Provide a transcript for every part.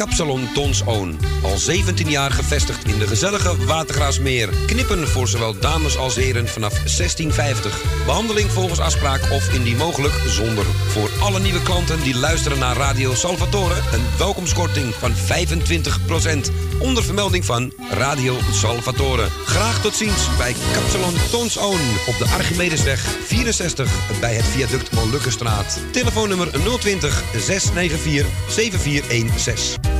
Kapsalon Tons Own. Al 17 jaar gevestigd in de gezellige Watergraasmeer. Knippen voor zowel dames als heren vanaf 1650. Behandeling volgens afspraak of indien mogelijk zonder. Voor alle nieuwe klanten die luisteren naar Radio Salvatore... een welkomstkorting van 25%. Onder vermelding van Radio Salvatore. Graag tot ziens bij Kapsalon Tons Own. Op de Archimedesweg 64 bij het viaduct Molukkenstraat. Telefoonnummer 020 694 7416.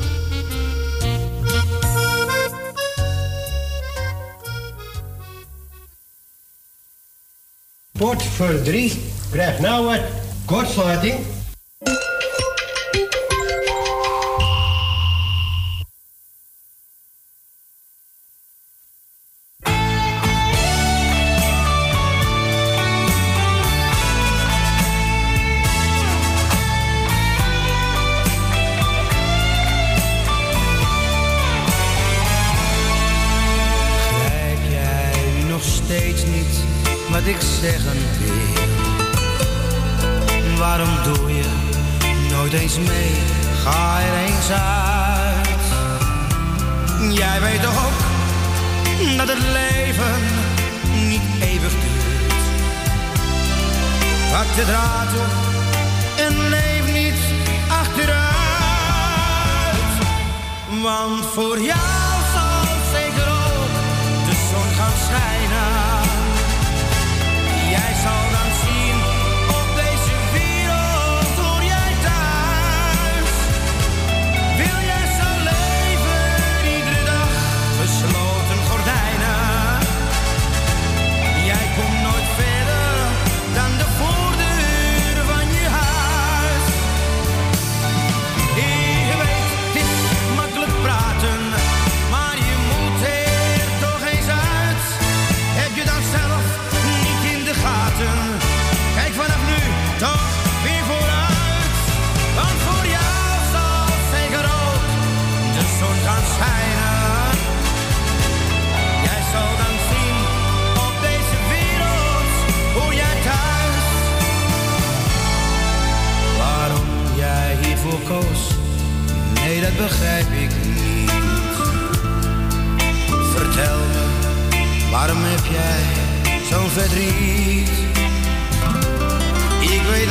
Pot voor drie. Krijg nou wat kortsluiting.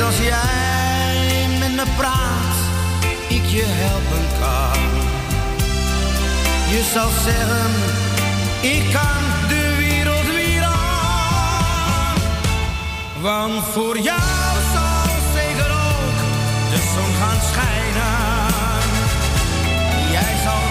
Als jij met me praat, ik je helpen kan. Je zal zeggen, ik kan de wereld weer aan. Want voor jou zal zeker ook de zon gaan schijnen. Jij zal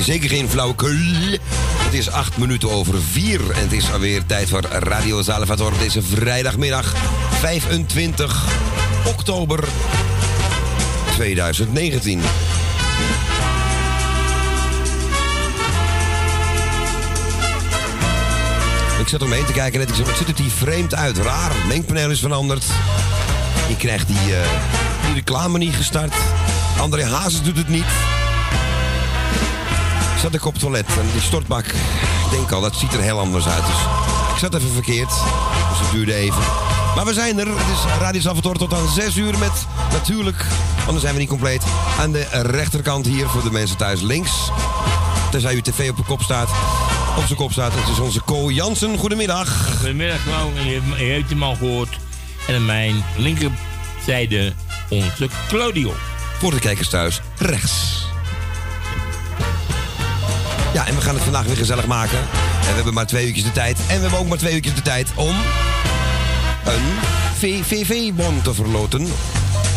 Zeker geen flauwekul. Het is acht minuten over vier. En het is alweer tijd voor Radio Salvatore deze vrijdagmiddag 25 oktober 2019. Ik zat omheen te kijken net. Ik zei, wat ziet het hier vreemd uit? Raar. Het is veranderd. Je krijgt die, eh, die reclame niet gestart. André Hazes doet het niet. Zat ik op het toilet en die stortbak, ik denk al, dat ziet er heel anders uit. Dus ik zat even verkeerd, dus het duurde even. Maar we zijn er. Het is Radio Salvatore tot aan 6 uur met natuurlijk, anders zijn we niet compleet, aan de rechterkant hier voor de mensen thuis links. Tenzij uw tv op de kop staat. Op zijn kop staat. Het is onze Co Jansen. Goedemiddag. Goedemiddag, Klauw. En je, heeft hem al gehoord. En aan mijn linkerzijde onze Claudio. Voor de kijkers thuis rechts. Ja, en we gaan het vandaag weer gezellig maken. En we hebben maar twee uurtjes de tijd. En we hebben ook maar twee uurtjes de tijd om een VVV-bon te verloten.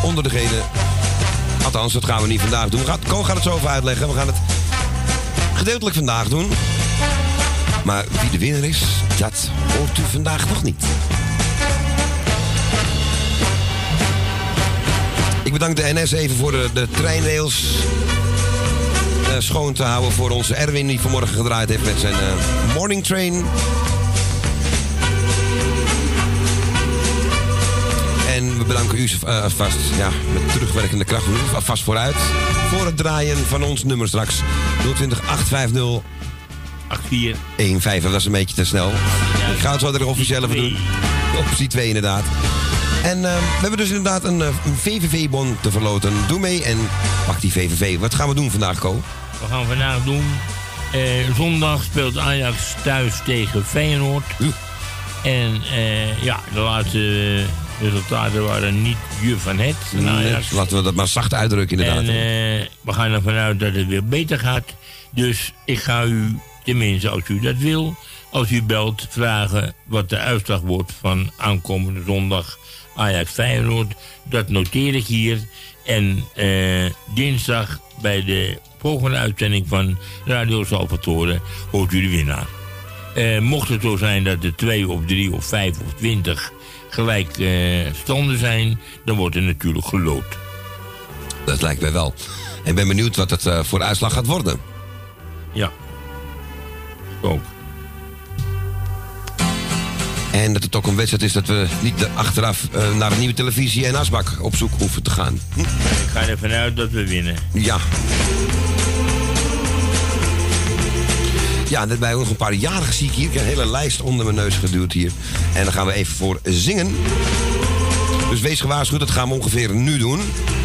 Onder degene... Althans, dat gaan we niet vandaag doen. Gaat, Ko gaat het zo even uitleggen. We gaan het gedeeltelijk vandaag doen. Maar wie de winnaar is, dat hoort u vandaag nog niet. Ik bedank de NS even voor de, de treinrails schoon te houden voor onze Erwin die vanmorgen gedraaid heeft met zijn eh, morning train. En we bedanken u uh, vast ja, met terugwerkende kracht vast vooruit voor het draaien van ons nummer straks 020 850 84 15. Dat is een beetje te snel. Ik ga het zo er officieel even doen. Optie 2 inderdaad. En uh, we hebben dus inderdaad een, een VVV-bon te verloten. Doe mee en pak die VVV. Wat gaan we doen vandaag, Ko? We gaan vandaag doen... Uh, zondag speelt Ajax thuis tegen Feyenoord. Uh. En uh, ja, de laatste resultaten waren niet je van het. Nee, laten we dat maar zacht uitdrukken inderdaad. En we gaan ervan uit dat het weer beter gaat. Dus ik ga u, tenminste als u dat wil... als u belt, vragen wat de uitslag wordt van aankomende zondag... Ajax Feyenoord. Dat noteer ik hier. En uh, dinsdag bij de volgende uitzending van Radio Salvatore hoort u de winnaar. Uh, mocht het zo zijn dat er twee of drie of vijf of twintig gelijk uh, standen zijn, dan wordt er natuurlijk gelood. Dat lijkt mij wel. En ben benieuwd wat het voor uitslag gaat worden. Ja. Ook. En dat het ook een wedstrijd is dat we niet achteraf uh, naar een nieuwe televisie en asbak op zoek hoeven te gaan. Hm? Ik ga ervan uit dat we winnen. Ja. Ja, net bij nog een paar jarigen zie ik hier. Ik heb een hele lijst onder mijn neus geduwd hier. En daar gaan we even voor zingen. Dus wees gewaarschuwd, dat gaan we ongeveer nu doen.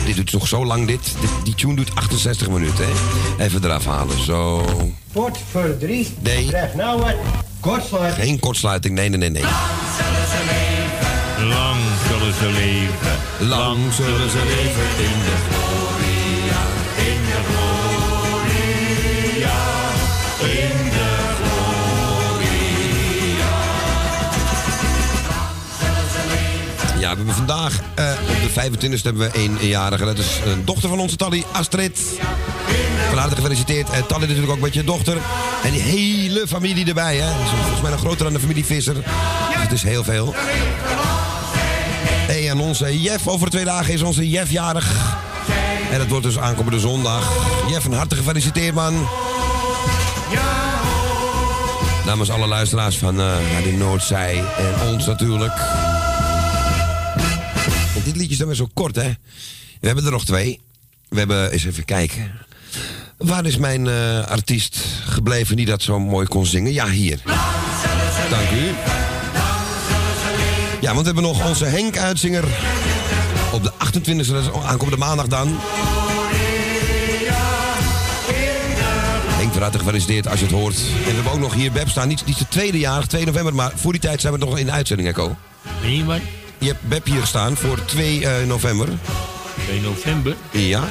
Dit doet nog zo lang, dit. dit die tune doet 68 minuten, hè. Even eraf halen, zo. Pot voor drie. Nee. Krijg nou wat. Kortsluiting. Geen kortsluiting, nee, nee, nee, nee. Lang zullen ze leven. Lang zullen ze leven in de gloria. We hebben vandaag op de 25e hebben we een eenjarige. Dat is een dochter van onze Tally, Astrid. Van harte gefeliciteerd. En Tally natuurlijk ook met je dochter. En die hele familie erbij, hè. Is volgens mij nog groter dan de familie Visser. Dus het is heel veel. En onze Jeff over twee dagen is onze Jeff jarig. En dat wordt dus aankomende zondag. Jeff, van harte gefeliciteerd, man. Namens alle luisteraars van uh, Radio Noordzij en ons natuurlijk. Dit liedje is dan weer zo kort, hè. We hebben er nog twee. We hebben, eens even kijken. Waar is mijn uh, artiest gebleven die dat zo mooi kon zingen? Ja, hier. Dank u. Ja, want we hebben nog onze Henk Uitzinger op de 28e, dat is aankomende maandag dan. Henk, harte gefeliciteerd als je het hoort. En we hebben ook nog hier Beb staan, niet, niet de tweede jaar, 2 november, maar voor die tijd zijn we nog in de uitzending, Echo. Je hebt Beb hier staan voor 2 uh, november. 2 november? Ja.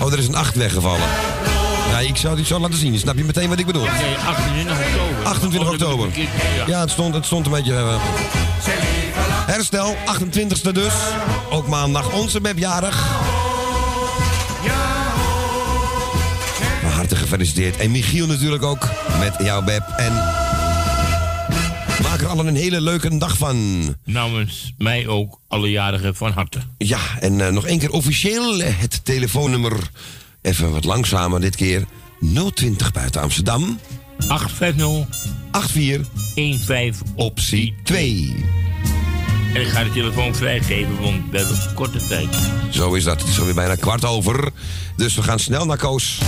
Oh, er is een 8 weggevallen. Ja, ik zou het zo laten zien. Snap je meteen wat ik bedoel? Nee, 28 oktober. 28 oktober. Ja, het stond, het stond een beetje... Uh, herstel, 28e dus. Ook maandag onze webjarig. gefeliciteerd. En Michiel natuurlijk ook met jouw Beb. En er allen een hele leuke dag van. Namens mij ook alle jarigen van harte. Ja, en uh, nog één keer officieel het telefoonnummer. Even wat langzamer dit keer. 020 buiten Amsterdam. 850 84 15 optie 2. En ik ga de telefoon vrijgeven, want we hebben korte tijd. Zo is dat. Het is alweer bijna kwart over. Dus we gaan snel naar Koos.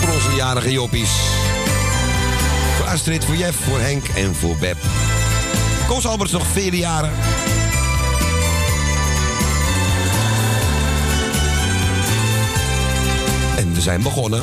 Voor onze jarige joppies. Astrid, voor Jeff, voor Henk en voor Beb. Koos Alberts nog vele jaren. En we zijn begonnen.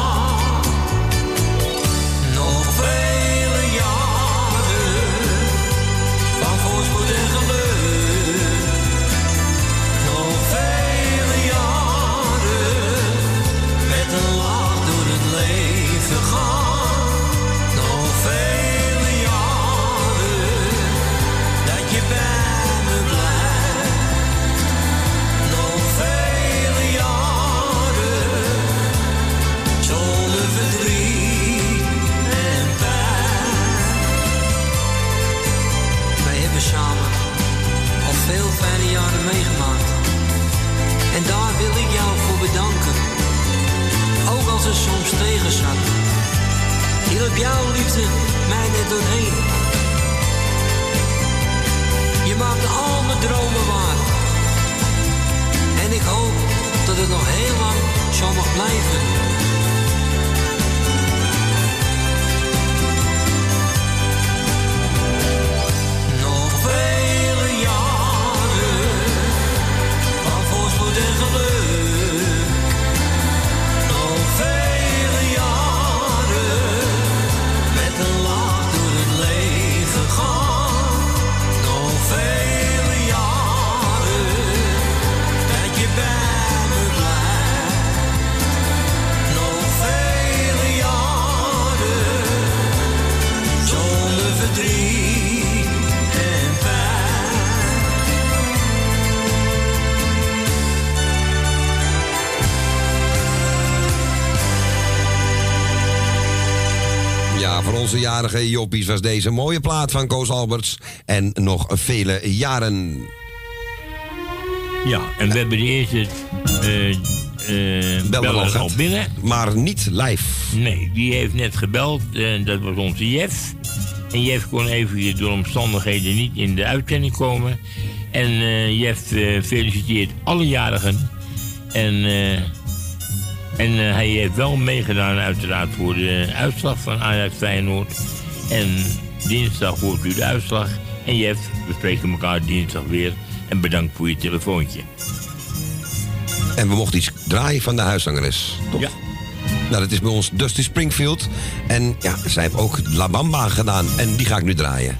Het soms tegen zat. Hielp jouw liefde mij net doorheen. Je maakt al mijn dromen waar. En ik hoop dat het nog heel lang zo mag blijven. Nog vele jaren van voorspoed en geluk. Ja, voor onze jarige joppies was deze mooie plaat van Koos Alberts. En nog vele jaren. Ja, en we hebben de eerste eh eh beller al gehad. binnen. Maar niet live. Nee, die heeft net gebeld. En dat was onze Jeff. En Jeff kon even door omstandigheden niet in de uitzending komen. En eh, Jeff eh, feliciteert alle jarigen. En, eh, en eh, hij heeft wel meegedaan uiteraard voor de uitslag van Ajax Feyenoord. En dinsdag hoort u de uitslag. En Jeff, we spreken elkaar dinsdag weer. En bedankt voor je telefoontje. En we mochten iets draaien van de huiszangeres. Toch? Ja. Nou, dat is bij ons Dusty Springfield. En ja, zij heeft ook La Bamba gedaan. En die ga ik nu draaien.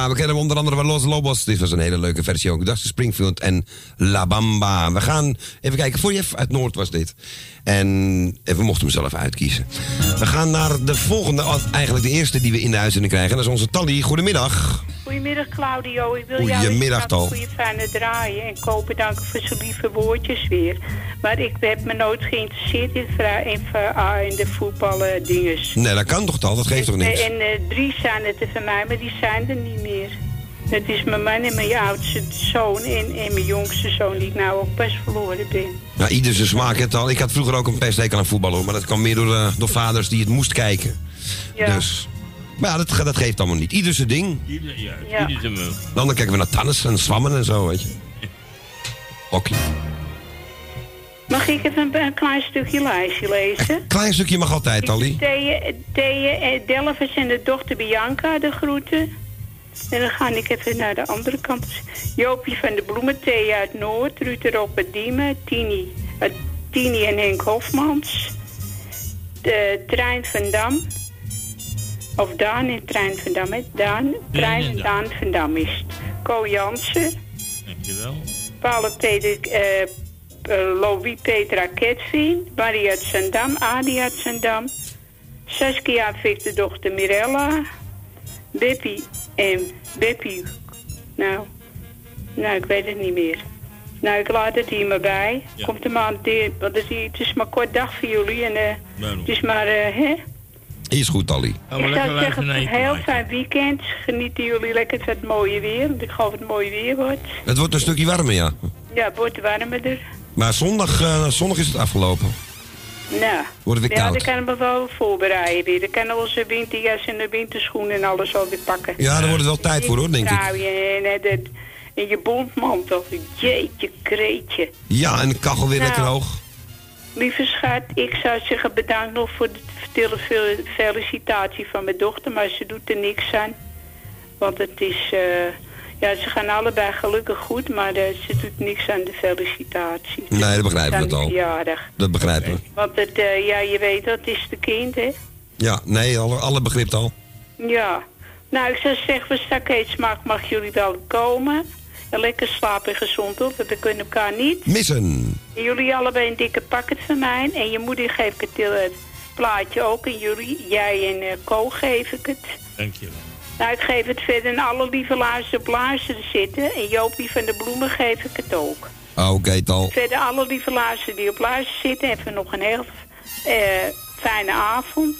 Ja, we kennen hem onder andere van Los Lobos. Dit was een hele leuke versie ook. Dusty Springfield en La Bamba. We gaan even kijken. Voor je uit Noord was dit. En en we mochten hem zelf uitkiezen. We gaan naar de volgende, eigenlijk de eerste die we in de uitzending krijgen. Dat is onze Tally. Goedemiddag. Goedemiddag Claudio, ik wil jou Goedemiddag, een goede fijne draaien en Ko bedanken voor zijn lieve woordjes weer. Maar ik heb me nooit geïnteresseerd in, in, ah, in de voetballen dinges. Nee, dat kan toch al? Dat geeft toch niks? En eh, drie zijn het er van mij, maar die zijn er niet meer. Het is mijn man en mijn oudste zoon en, en mijn jongste zoon die ik nou ook pas verloren ben. Nou, ieder zijn smaak heeft al. Ik had vroeger ook een pesthekel aan voetbal hoor. Maar dat kwam meer door, eh, door vaders die het moest kijken. Ja. Dus. Maar ja, dat, dat geeft allemaal niet. Ieder zijn ding. Ieder, ja, Ja. ieder zijn. Dan kijken we naar tennis en zwammen en zo, weet je. Hockey. Mag ik even een, een klein stukje lijstje lezen? Klein stukje mag altijd, Tally. Thea, Thea eh, Delvers en de dochter Bianca de groeten. En dan ga ik even naar de andere kant. Joopie van de Bloemen, Thea uit Noord, Ruud uit Diemen, Tini, uit Tini en Henk Hofmans. De Trein van Dam. Of Daan en Trein van Dam, hè? Daan, Trein en Daan van Dam is het. Co Jansen. Dankjewel. Paula Peter, eh, eh, Louis Petra Ketvin, Maria uit Zandam, Adi uit Zandam, Saskia Victor dochter Mirella, Beppie en Beppie, nou, nou ik weet het niet meer. Nou, ik laat het hier maar bij. Ja. Komt er maar aan dit, want het is, het is maar kort dag voor jullie en eh, het is maar, eh, hè? Is goed, we Ik zou zeggen, een heel fijn weekend. Genieten jullie lekker van het mooie weer, want ik geloof het mooi weer wordt. Het wordt een stukje warmer, ja. Ja, het wordt warmer. Maar zondag, eh, zondag is het afgelopen. Nou, Wordt het weer ja, dan kan we wel voorbereiden. Dan kunnen we onze winterjas en de winterschoenen en alles alweer pakken. Ja, daar wordt het wel tijd voor, hoor, denk ik. Truien En, en, en, je bondmantel. Jeetje, kreetje. Ja, en de kachel weer Nou. lekker hoog. Lieve schat, ik zou zeggen bedankt nog voor de felicitatie van mijn dochter. Maar ze doet er niks aan. Want het is... eh, ja, ze gaan allebei gelukkig goed, maar eh, ze doet niks aan de felicitatie. Nee, dat begrijpen we het al. verjaardag. Dat begrijpen we. Want het, eh, ja, je weet, dat is de kind, hè? Ja, nee, alle, alle begrip al. Ja. Nou, ik zou zeggen, voor stakkeetsmaak mag jullie wel komen. En lekker slapen en gezond op, want we kunnen elkaar niet. Missen. En jullie allebei een dikke pakket van mij. En je moeder geef ik het, eh, het plaatje ook. En jullie, jij en eh Co geef ik het. Dankjewel. Nou, ik geef het verder aan alle lieve luisteren op luisteren zitten. En Jopie van de Bloemen geef ik het ook. Oké, Tal. Verder alle lieve luisteren die op luisteren zitten. Even nog een heel eh, fijne avond.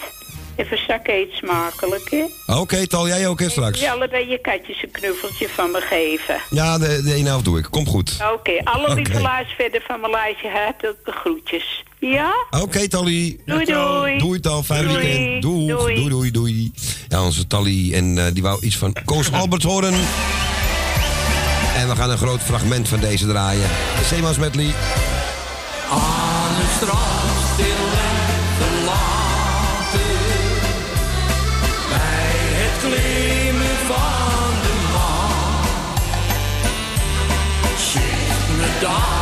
Even zakken eet smakelijk, hè? Oké, Tal, jij ook hè, straks. Jullie allebei je katjes een knuffeltje van me geven. Ja, de, de ene helft doe ik. Komt goed. Oké, alle Oké. lieve luisteren verder van mijn lijstje hartelijke groetjes. Ja? Oké, Tally. Doei, doei. Doei, Tal. Fijn Doei. weekend. Doei. Doei. Doei, doei, doei. Ja, onze Tally. En eh, die wou iets van Koos Albert horen. En we gaan een groot fragment van deze draaien. De Zeemans medley. Aan het strand Zit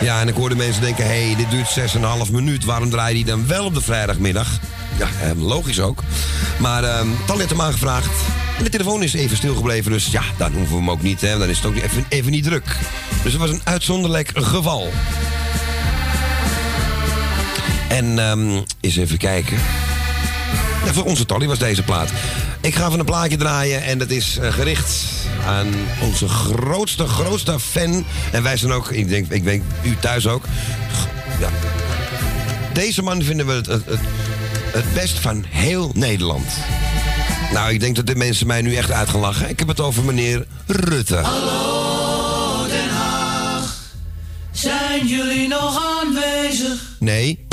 Ja, en ik hoorde mensen denken: hé, hey, dit duurt 6,5 minuut. Waarom draai je die dan wel op de vrijdagmiddag? Ja, eh, logisch ook. Maar ehm Tal heeft hem aangevraagd. En de telefoon is even stilgebleven. Dus ja, dan hoeven we hem ook niet. Hè, dan is het ook even, even niet druk. Dus het was een uitzonderlijk geval. En ehm eens even kijken. Ja, voor onze Tolly was deze plaat. Ik ga van een plaatje draaien en dat is eh, gericht aan onze grootste, grootste fan. En wij zijn ook, ik denk, ik denk u thuis ook. Ja. Deze man vinden we het, het, het, het best van heel Nederland. Nou, ik denk dat de mensen mij nu echt uit gaan lachen. Ik heb het over meneer Rutte. Hallo Den Haag, zijn jullie nog aanwezig? Nee.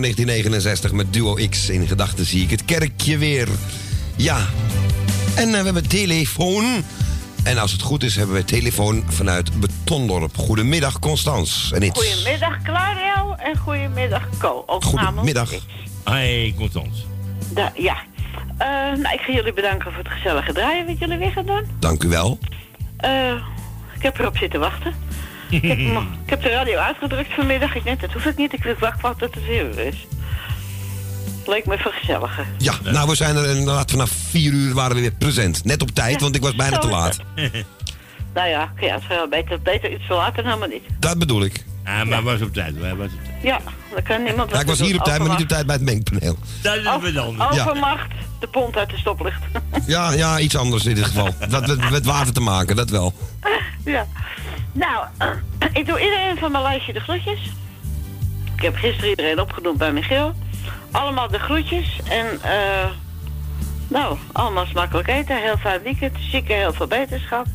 Naar 1969 met Duo X. In gedachten zie ik het kerkje weer. Ja. En eh, we hebben telefoon. En als het goed is, hebben we telefoon vanuit Betondorp. Goedemiddag, Constans. En iets. Goedemiddag, Clario. En goedemiddag, Co. Ook Goedemiddag. Hoi, Constans. Da- ja. Eh, nou, ik ga jullie bedanken voor het gezellige draaien wat jullie weer gaan doen. Dank u wel. Eh, ik heb erop zitten wachten. Ik, heb, hem- ik heb de radio uitgedrukt vanmiddag. Ik net, dat hoeft het niet. Ik wacht wat het uur is. Leek me even gezelliger. Ja, nou, we zijn er inderdaad vanaf 4 uur waren we weer present. Net op tijd, want ik was bijna te laat. Nou ja, ja het is wel beter, beter iets te later dan maar niet. Dat bedoel ik. Ja, maar was op tijd. Hij was op tijd. Ja, dan kan niemand Ja, ik was hier op tijd, maar niet op tijd bij het mengpaneel. Dat is anders. Ja. Overmacht, de pont uit de stoplicht. Ja, ja, iets anders in dit geval. Dat met, met water te maken, dat wel. ja. Nou, ik doe iedereen van mijn lijstje de groetjes. Ik heb gisteren iedereen opgenoemd bij Michiel. Allemaal de groetjes. En, eh nou, allemaal smakelijk eten. Heel fijn weekend. Zieken heel veel beterschap.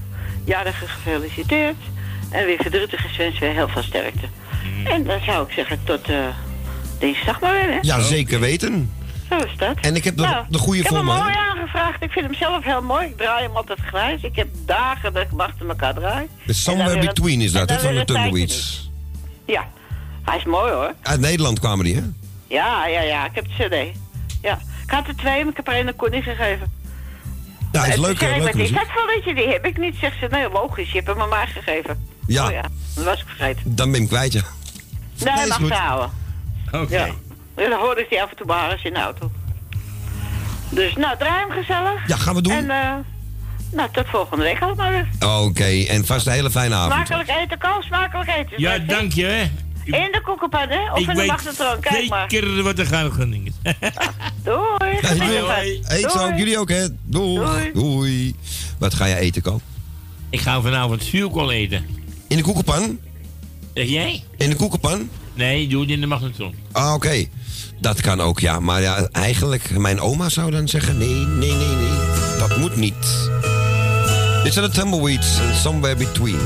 Jarige gefeliciteerd. En weer verdrietige wens weer heel veel sterkte. En dan zou ik zeggen tot eh dinsdag maar weer, hè? Ja, zeker weten. Zo is dat. En ik heb de, Nou, de goede Ik heb voor hem mooi aangevraagd. Ik vind hem zelf heel mooi. Ik draai hem altijd grijs. Ik heb dagen dat ik hem achter elkaar draai. The Somewhere Between is dat, hè, van de Tumbleweeds. Ja, hij is mooi hoor. Uit Nederland kwamen die, hè? Ja, ja, ja. Ik heb de cd. Ja. Ik had er twee, maar ik heb er één aan Connie gegeven. Ja, is leuk, hè? is dat voor liedje? Die heb ik niet. Zegt ze, nee, logisch. Je hebt hem aan mij gegeven. Ja. Oh ja, dat was ik vergeten. Dan ben ik kwijt, ja. Nee, Nee, is mag houden. Oké. Ja. En dan hoorde ik die af en toe haar eens in de auto. Dus, nou, draai hem gezellig. Ja, gaan we doen. En, eh, nou, tot volgende week allemaal weer. Oké, en vast een hele fijne avond. Smakelijk eten, Koos. Smakelijk eten. Ja, dank je, hè. In de koekenpan, hè? Of Ik in de magnetron. Kijk maar. zeker wat er gaat gaan Doei. Ja, doei. ervan. Eet zo, Doei. jullie ook, hè? Doei. Doei. Doei. Wat ga je eten, Ko? Ik ga vanavond zuurkool eten. In de koekenpan? Zeg jij? In de koekenpan? Nee, doe het in de magnetron. Ah, oké. Dat kan ook, ja. Maar ja, eigenlijk, mijn oma zou dan zeggen... Nee, nee, nee, nee. Dat moet niet. Dit zijn de Tumbleweeds en Somewhere Between.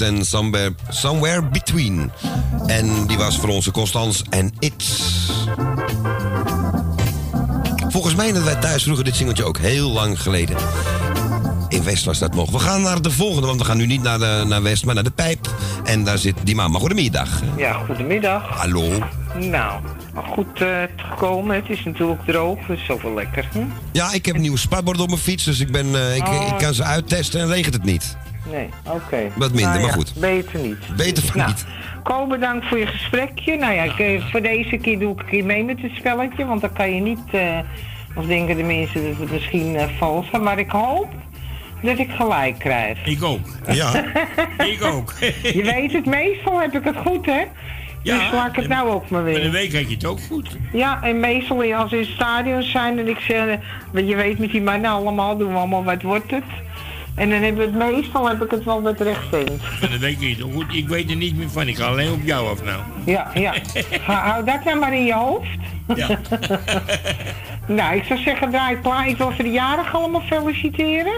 En Somewhere, Somewhere Between. En die was voor onze Constans en It's. Volgens mij hadden wij thuis vroeger dit singeltje ook heel lang geleden. In West was dat nog. We gaan naar de volgende, want we gaan nu niet naar, de, naar West, maar naar de Pijp. En daar zit die mama. Goedemiddag. Ja, goedemiddag. Hallo. Nou, goed eh gekomen. Het is natuurlijk droog, dus zoveel lekker. Hm? Ja, ik heb een nieuw spatbord op mijn fiets, dus ik, ben, eh, ik, Oh. ik kan ze uittesten en regent het niet. Nee, oké. Wat minder, Nou maar ja, goed. Beter niet. Beter van Nou, niet. Ko, bedankt voor je gesprekje. Nou ja, ik, eh, voor deze keer doe ik een keer mee met het spelletje, want dan kan je niet, eh of denken de mensen dat het misschien eh, vals maar ik hoop dat ik gelijk krijg. Ik ook. Ja. ik ook. Je weet het, meestal heb ik het goed, hè? Ja, dus laat ik het nou ook maar Van de weer. week had je het ook goed. Ja, en meestal als we in het stadion zijn en ik zeg, want je weet met die mannen allemaal, doen we allemaal wat wordt het. En dan hebben we het meestal heb ik het wel wat recht in. Van de week had je het ook goed. Ik weet er niet meer van. Ik ga alleen op jou af nou. Ja, ja. Hou dat nou maar in je hoofd. Ja. nou, ik zou zeggen, draai klaar. Ik wil jarigen allemaal feliciteren.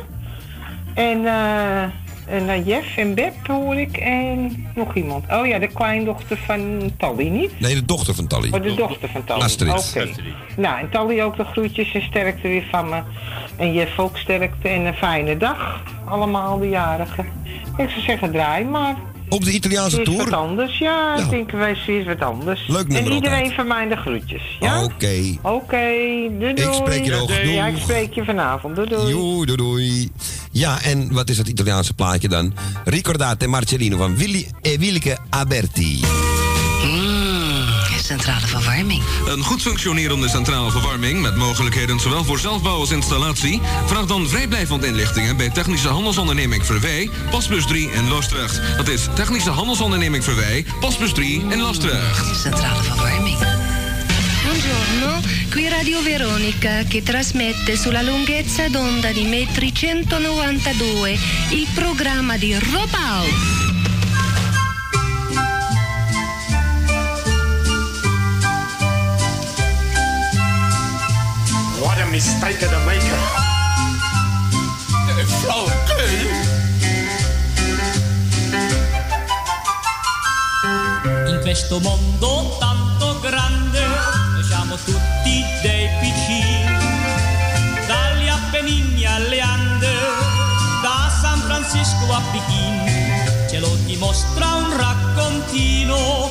En, eh en eh, Jeff en Beb hoor ik. En nog iemand. Oh ja, de kleindochter van Tally, niet? Nee, de dochter van Tally. Oh, de dochter van Tally. Astrid. Oké. Nou, en Tally ook de groetjes en sterkte weer van me. En Jeff ook sterkte en een fijne dag. Allemaal de jarigen. Ik zou zeggen, draai maar. Op de Italiaanse tour? wat anders, ja. Ik denk, wij weer wat anders. Leuk En iedereen van mij de groetjes, ja? Oké. Oké, doei doei. Ik spreek je nog. Ja, ik spreek je vanavond. Doei doei. Doei, doei, doei. Ja, en wat is dat Italiaanse plaatje dan? Ricordate Marcellino van Willy e Willeke Aberti. Centrale verwarming. Een goed functionerende centrale verwarming met mogelijkheden zowel voor zelfbouw als installatie. Vraag dan vrijblijvend inlichtingen bij Technische Handelsonderneming Verwij, Pasbus 3 in Loosdrecht. Dat is Technische Handelsonderneming Verwij, Pasbus 3 in Loosdrecht. Centrale verwarming. Buongiorno, qui Radio Veronica che trasmette sulla lunghezza d'onda di metri 192 il programma di Rob a mistake of the maker. In questo mondo tanto grande noi siamo tutti dei piccini, dagli Appennini alle Ande, da San Francisco a Pechino, ce lo dimostra un raccontino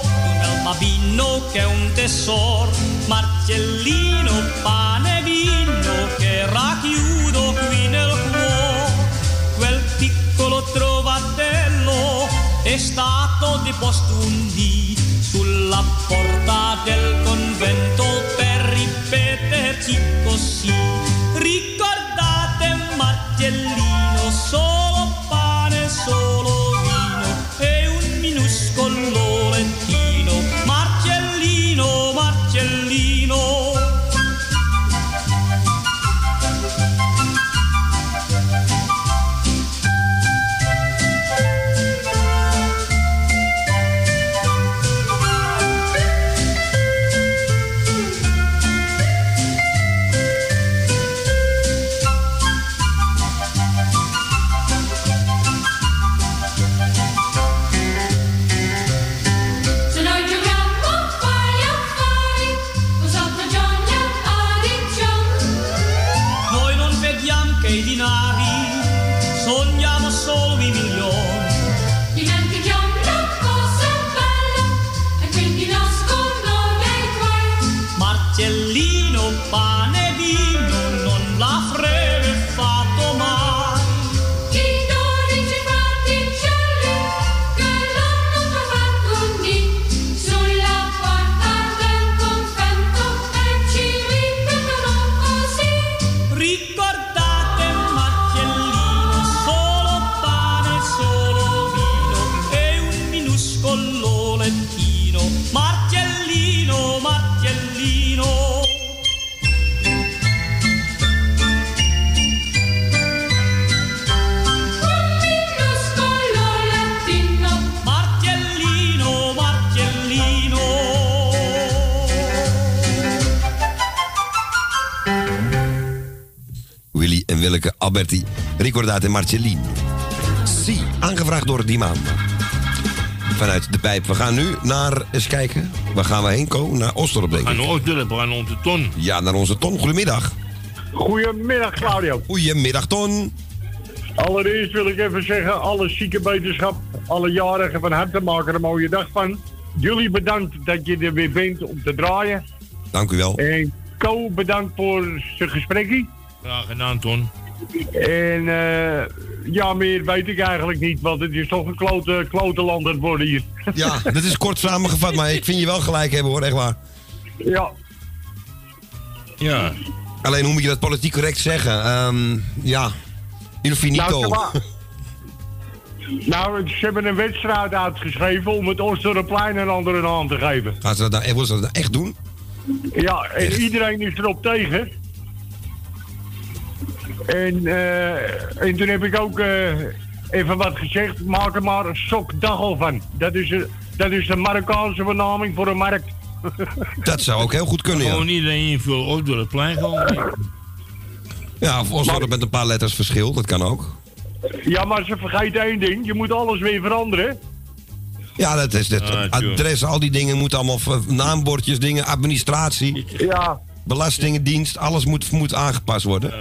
bambino che è un tesoro, Marcellino, pane e vino che racchiudo qui nel cuore, quel piccolo trovatello è stato deposto un dì sulla porta del convento per ripeterci così. Ricordate Marcellino, solo Alberti. Ricordate Marcellino. Sì. Aangevraagd door die maand. Vanuit de pijp. We gaan nu naar, eens kijken, waar gaan we heen komen? Naar Osdorp, denk ik. Osdorp, gaan naar onze ton. Ja, naar onze Ton. Goedemiddag. Goedemiddag, Claudio. Goedemiddag, Ton. Allereerst wil ik even zeggen, alle zieke wetenschap, alle jarigen van harte maken er een mooie dag van. Jullie bedankt dat je er weer bent om te draaien. Dank u wel. En Co, bedankt voor zijn gesprekje. Graag gedaan, Ton. En eh, ja, meer weet ik eigenlijk niet, want het is toch een klote, klote land aan het worden hier. Ja, dat is kort samengevat, maar ik vind je wel gelijk hebben hoor, echt waar. Ja. Ja. Alleen hoe moet je dat politiek correct zeggen? Ehm, ja, il finito. Nou, Nou, ze hebben een wedstrijd uitgeschreven om het Oosterplein een andere naam te geven. Gaan ze dat nou, ze dat nou echt doen? Ja, en iedereen is erop tegen. En, eh, en toen heb ik ook eh, even wat gezegd, maak er maar een sokdagel van. Dat is, een- dat is de Marokkaanse benaming voor een markt. Dat zou ook heel goed kunnen, ja. Gewoon iedereen invullen Osdorpplein gewoon. Ja, of Osdorp met een paar letters verschil, dat kan ook. Ja, maar ze vergeten één ding, je moet alles weer veranderen. Ja, dat is het. Ah. Adres, al die dingen moeten allemaal, naambordjes, dingen, administratie. Ja. Belastingendienst, alles moet, moet aangepast worden.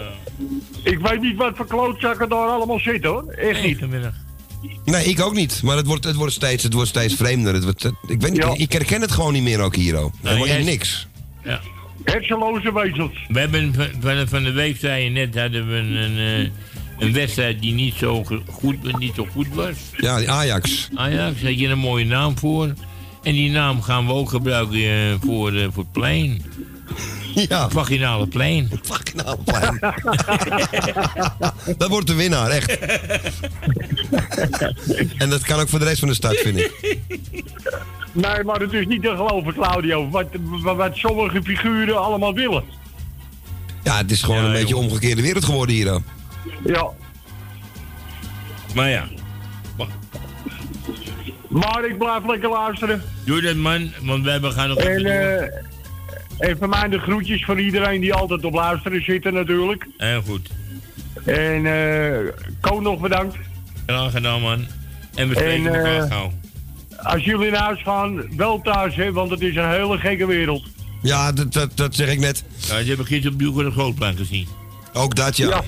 Ik weet niet wat voor klootzakken daar allemaal zitten hoor, echt niet. Nee, ik ook niet. Maar het wordt, het wordt, steeds, het wordt steeds vreemder. Het wordt, het- ik, weet niet, ik herken het gewoon niet meer ook hier. ook. Helemaal jij- niks. Ja. Hersenloze wezels. We hebben van, van, de week, zei je net, hadden we een, eh, een wedstrijd die niet zo goed, niet zo goed was. Ja, die Ajax. Ajax, had je een mooie naam voor. En die naam gaan we ook gebruiken eh, voor, eh, voor het plein. Ja. Vaginale plein. Vaginale plein. Dat wordt de winnaar, echt. en dat kan ook voor de rest van de stad, vind ik. Nee, maar het is niet te geloven, Claudio, wat, wat, wat sommige figuren allemaal willen. Ja, het is gewoon een beetje omgekeerde wereld geworden hier. ook. Ja. Maar ja. Maar ik blijf lekker luisteren. Doe dat man, want wij hebben gaan nog En, even eh, en voor mij de groetjes voor iedereen die altijd op luisteren zitten natuurlijk. Heel goed. En eh Ko nog bedankt. Graag gedaan man. En we spreken En, elkaar eh, gauw. Als jullie naar huis gaan, wel thuis hè, want het is een hele gekke wereld. Ja, dat, dat, dat zeg ik net. Ja, ze hebben gisteren op Duke de Grootplein gezien. Ook dat, ja.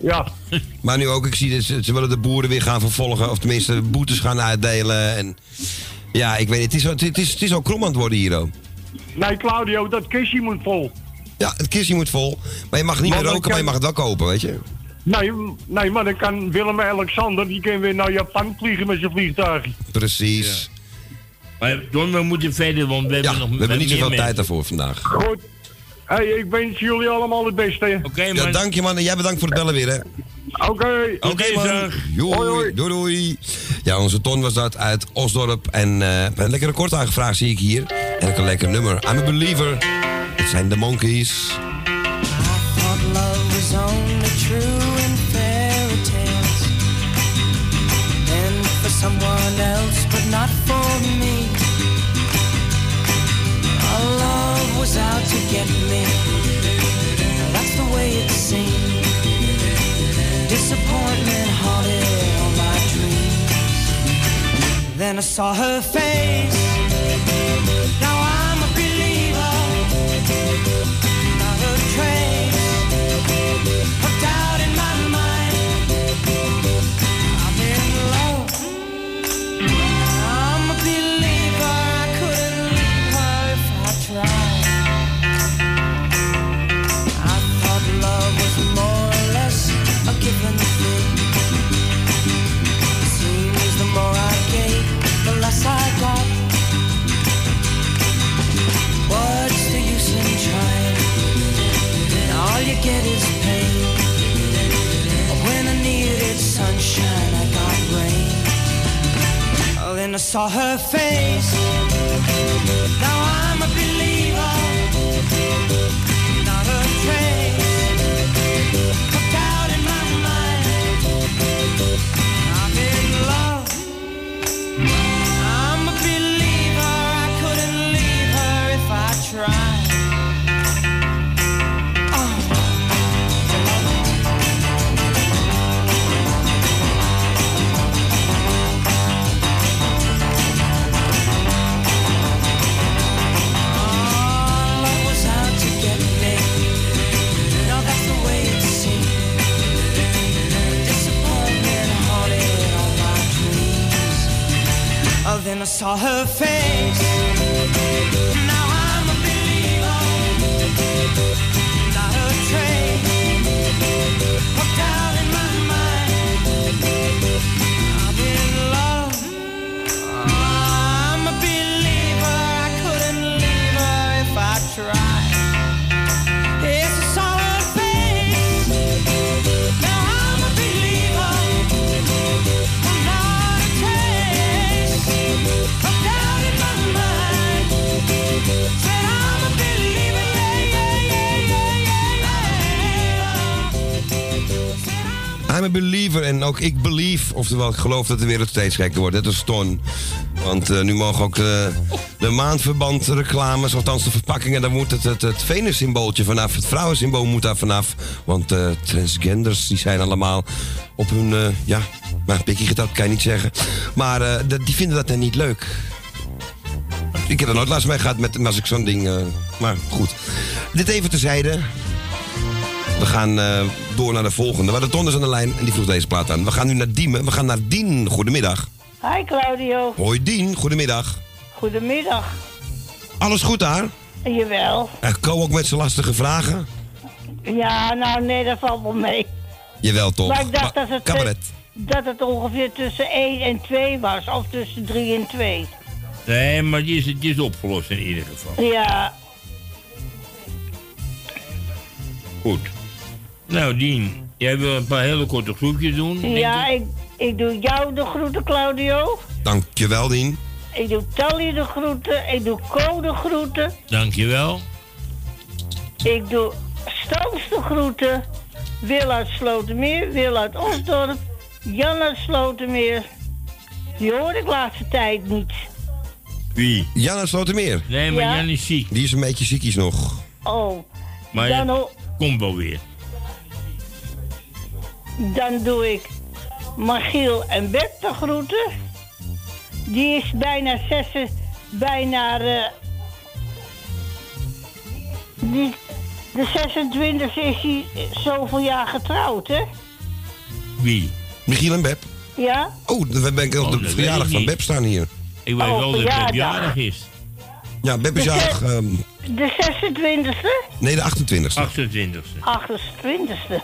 Ja. Maar nu ook, ik zie dat ze, ze willen de boeren weer gaan vervolgen. Of tenminste, boetes gaan uitdelen. En ja, ik weet niet. Het is, het is, het is al krom aan het worden hier ook. Nee, Claudio, dat kistje moet vol. Ja, het kistje moet vol. Maar je mag niet Maar meer roken, maar je mag het wel kopen, weet je. Nee, nee, maar dan kan Willem en Alexander, die kan weer naar Japan vliegen met zijn vliegtuigje. Precies. Maar Don, we moeten verder, want we hebben nog We hebben niet zoveel mensen. tijd daarvoor vandaag. Goed. Hey, ik wens jullie allemaal het beste. Oké, Ja, dank je man. En jij bedankt voor het bellen weer, hè. Oké. Oké, man. Doei, doei, doei. Ja, onze Ton was dat uit Osdorp. En eh, een lekkere kort aangevraagd zie ik hier. En ook een lekker nummer. I'm a believer. Het zijn de Monkeys. thought love was only true in fairy tales and for someone else, but not for me. Our love was out to get me. That's the way it seemed. Disappointment haunted all my dreams. Then I saw her face. Saw her face. Now and I saw her face. I'm a believer en ook ik believe, oftewel ik geloof dat de wereld steeds gekker wordt. Dat is Ton. Want eh, nu mogen ook de, de maandverband reclames, althans de verpakkingen, daar moet het, het, het Venus-symbooltje vanaf. Het vrouwensymbool moet daar vanaf. Want eh, transgenders die zijn allemaal op hun, eh, ja, maar pikkie getapt kan je niet zeggen. Maar eh, die vinden dat dan niet leuk. Ik heb er nooit last mee gehad met, als ik zo'n ding. eh, maar goed. Dit even terzijde. We gaan eh, door naar de volgende. Waar de Ton is aan de lijn en die vroeg deze plaat aan. We gaan nu naar Diemen. We gaan naar Dien. Goedemiddag. Hi Claudio, Hoi Dien, goedemiddag. goedemiddag. Alles goed daar? Jawel. En Ko ook met zijn lastige vragen? Ja, nou nee, dat valt wel mee. Jawel toch. Maar ik dacht dat het, Cabaret. dat het ongeveer tussen 1 en 2 was, of tussen 3 en 2. Nee, maar die is, die is opgelost in ieder geval. Ja, Goed. Nou, Dien, jij wil een paar hele korte groepjes doen. ja ik? ik, doe jou de groeten, Claudio. Dankjewel Dien. Ik doe Tally de groeten. Ik doe Co de groeten. Dankjewel. Ik doe Stooms de groeten. Wil uit Slotermeer. Wil uit Osdorp. Jan uit Slotermeer. Die hoor ik laatste tijd niet. Wie? Jan uit Slotermeer. Nee, maar Ja. Jan is ziek. Die is een beetje ziekjes nog. Oh, Maar dan, komt wel weer. Dan doe ik Magiel en Bert de groeten. Die is bijna zes, bijna eh, die, de 26 is hij zoveel jaar getrouwd, hè? Wie? Michiel en Beb. Ja? Oh, we ben ik op Oh, de dat verjaardag van. Beb staan hier. Ik weet Oh, wel dat het verjaardag. jarig is. Ja, Beb is De jarig. ehm, De 26e? nee, de 28e. 28e. 28e.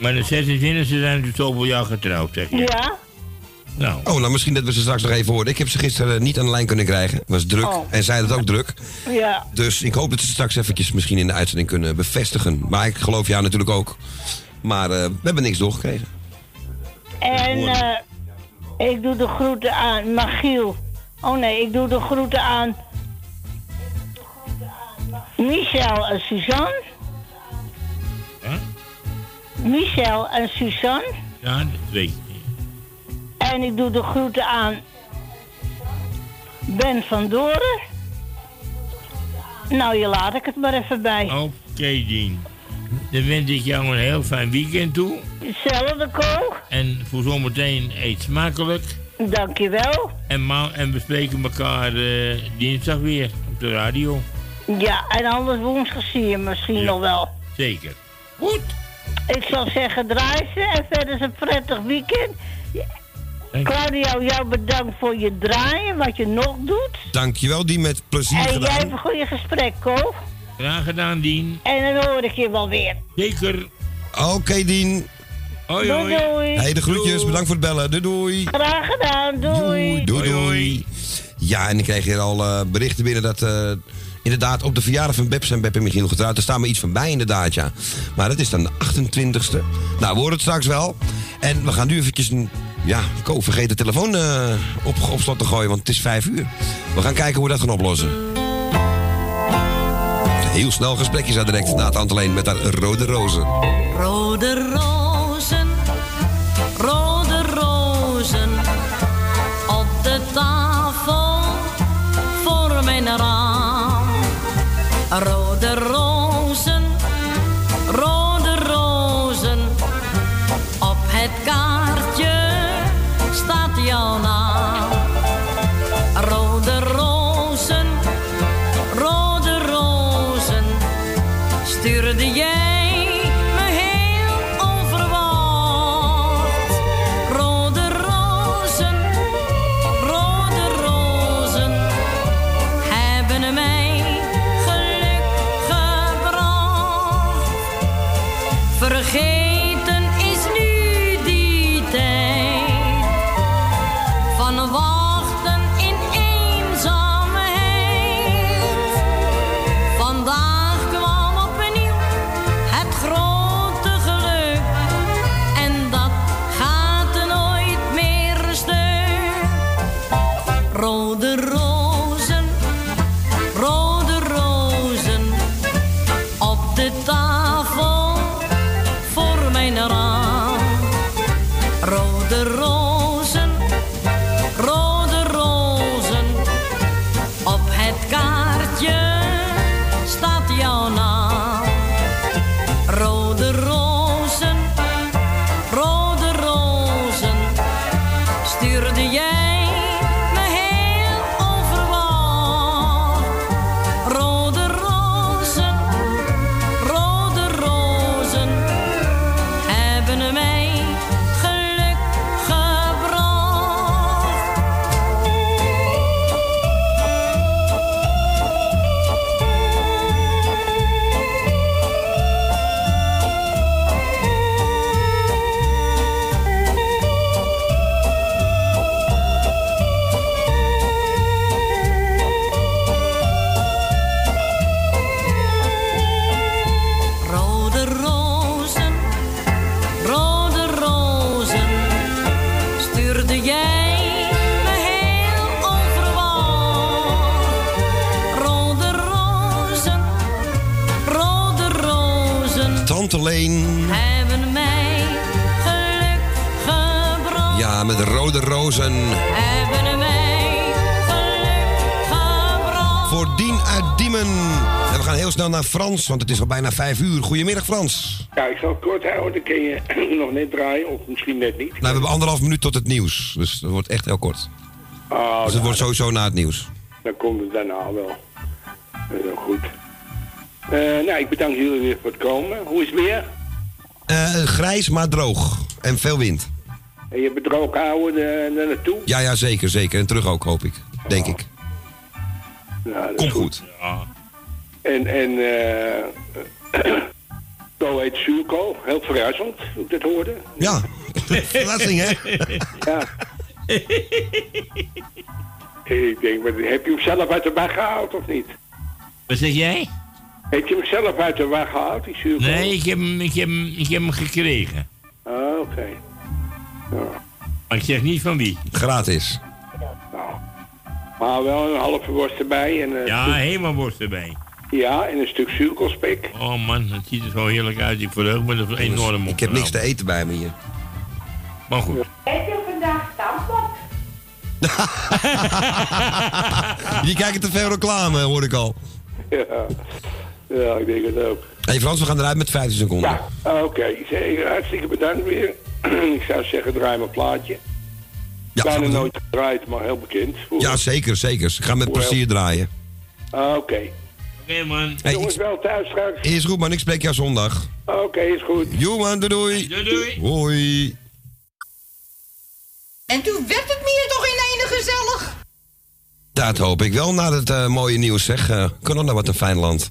Maar de 26e zijn dus zoveel jaar getrouwd, zeg je. Ja? Nou, Oh, nou misschien dat we ze straks nog even horen. Ik heb ze gisteren eh, niet aan de lijn kunnen krijgen. Het was druk. Oh. En zij had het ook druk. Ja. Dus ik hoop dat ze straks eventjes misschien in de uitzending kunnen bevestigen. Maar ik geloof jou natuurlijk ook. Maar eh, we hebben niks doorgekregen. En eh, ik doe de groeten aan Magiel. Oh nee, ik doe de groeten aan Michel en Suzanne. Michel en Suzanne. ja, dat weet ik niet. En ik doe de groeten aan Ben van Doren. Nou, je laat ik het maar even bij. Oké, Dien. Dan wens ik jou een heel fijn weekend toe. Hetzelfde, Ko. En voor zometeen eet smakelijk. Dankjewel. En, ma en we spreken elkaar eh, dinsdag weer op de radio. Ja, en anders woensdag zie je misschien nog wel. Zeker. Goed. Ik zou zeggen, draai ze en verder is een prettig weekend. Claudio, jou bedankt voor je draaien, wat je nog doet. Dankjewel, die met plezier en jij gedaan. hebt een goede gesprek, Ko. Graag gedaan, Dien. En dan hoor ik je wel weer. Zeker. Oké, Dien. Hoi, Doei, hoi. doei. Hey, de groetjes. Bedankt voor het bellen. Doei, doei. Graag gedaan, doei. Doei, doei. Ja, en ik kreeg hier al eh, berichten binnen dat... eh, Inderdaad, op de verjaardag van Beb zijn Beb en Michiel getrouwd. Er staat me iets van bij, inderdaad, ja. Maar dat is dan de 28ste. Nou, we horen het straks wel. En we gaan nu eventjes een... Ja, Ko, vergeet de telefoon eh, op, op slot te gooien, want het is vijf uur. We gaan kijken hoe we dat gaan oplossen. Heel snel gesprekje zo direct na het alleen met haar rode rozen. Rode rozen, Rode rozen, rode rozen, op het kaartje staat jouw naam. Rode rozen, rode rozen, stuurde jij. hebben een vergeet. En we gaan heel snel naar Frans, want het is al bijna vijf uur. Goedemiddag Frans. Ja, ik zal het kort houden, dan kun je nog net draaien, of misschien net niet. Nou, we hebben anderhalf minuut tot het nieuws. Dus het wordt echt heel kort. Oh, dus het nou, wordt sowieso na het nieuws. Dan komt het daarna wel. Dat is ook goed. Eh, nou, ik bedank jullie weer voor het komen. Hoe is het weer? Eh, grijs, maar droog. En veel wind. En je bedroog houden er er naartoe? Ja, ja, zeker, zeker. En terug ook, hoop ik. Denk ik. Nou, goed. En, en, eh zo heet zuurkool. Heel verrassend, hoe ik dat hoorde. Ja, verrassing hè? Ja. ik denk, maar heb je hem zelf uit de weg gehaald of niet? Wat zeg jij? Heb je hem zelf uit de weg gehaald, die zuurkool? Nee, ik heb hem, ik heb hem, ik heb hem gekregen. Ah, oké. Maar ik zeg niet van wie. Gratis. Maar wel een halve worst erbij. En, een Ja, stuk- helemaal worst erbij. ja, en een stuk zuurkoolspek. Oh man, het ziet er zo heerlijk uit. Ik verheug me er enorm op. Ik heb niks te eten bij me hier. Maar goed. Heb je vandaag stampot? Die kijken te veel reclame, hoor ik al. Ja, ja ik denk het ook. Hé hey Frans, we gaan eruit met 15 seconden. Ah, Oké, hartstikke bedankt weer. ik zou zeggen, draai mijn plaatje. Ja, Bijna gaan nooit gedraaid, maar heel bekend. Ja, zeker, zeker. Ik ga met plezier draaien. Ah, Oké. Oké man. Hey, Jongens, wel thuis straks. Is goed man, ik spreek jou zondag. Oké, is goed. Jo man, doei doei. Doei doei. Hoi. En toen werd het meer toch in ene gezellig? Dat hoop ik wel, na het eh, mooie nieuws zeg. Uh, Corona, wat een fijn land.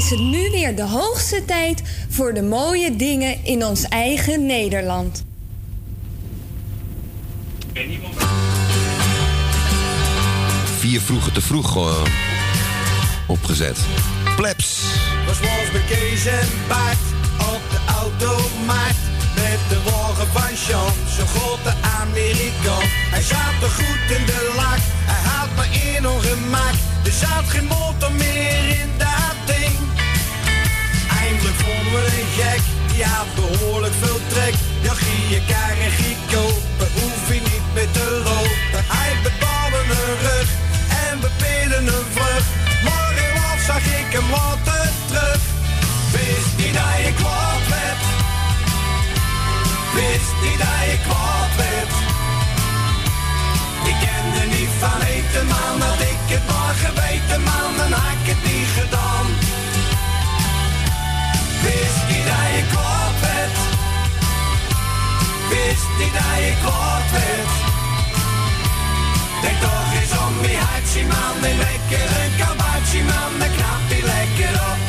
Is het nu weer de hoogste tijd voor de mooie dingen in ons eigen Nederland. Vier vroeger te vroeg opgezet. Plebs. Was was bekezen baard op de automarkt. Met de wagen van Sean, zo'n grote Amerikaan. Hij zat er goed in de lak, hij had me in ongemak. Er zat geen motor meer in ding. We een die behoorlijk veel trek. Ja, gie je kar en gie kopen, hoef je niet meer te lopen. Hij betaalde een rug en we pillen een vlug. Maar helaas zag ik hem later terug. Wist niet dat je kwaad werd. Wist niet dat je kwaad werd. Ik kende niet van eten, man. Had ik het maar geweten, man, dan had ik het niet gedaan. Wist niet dat je werd. Denk toch eens om die hartje, man. En lekker een kabaatje, man. Dan knap je lekker op.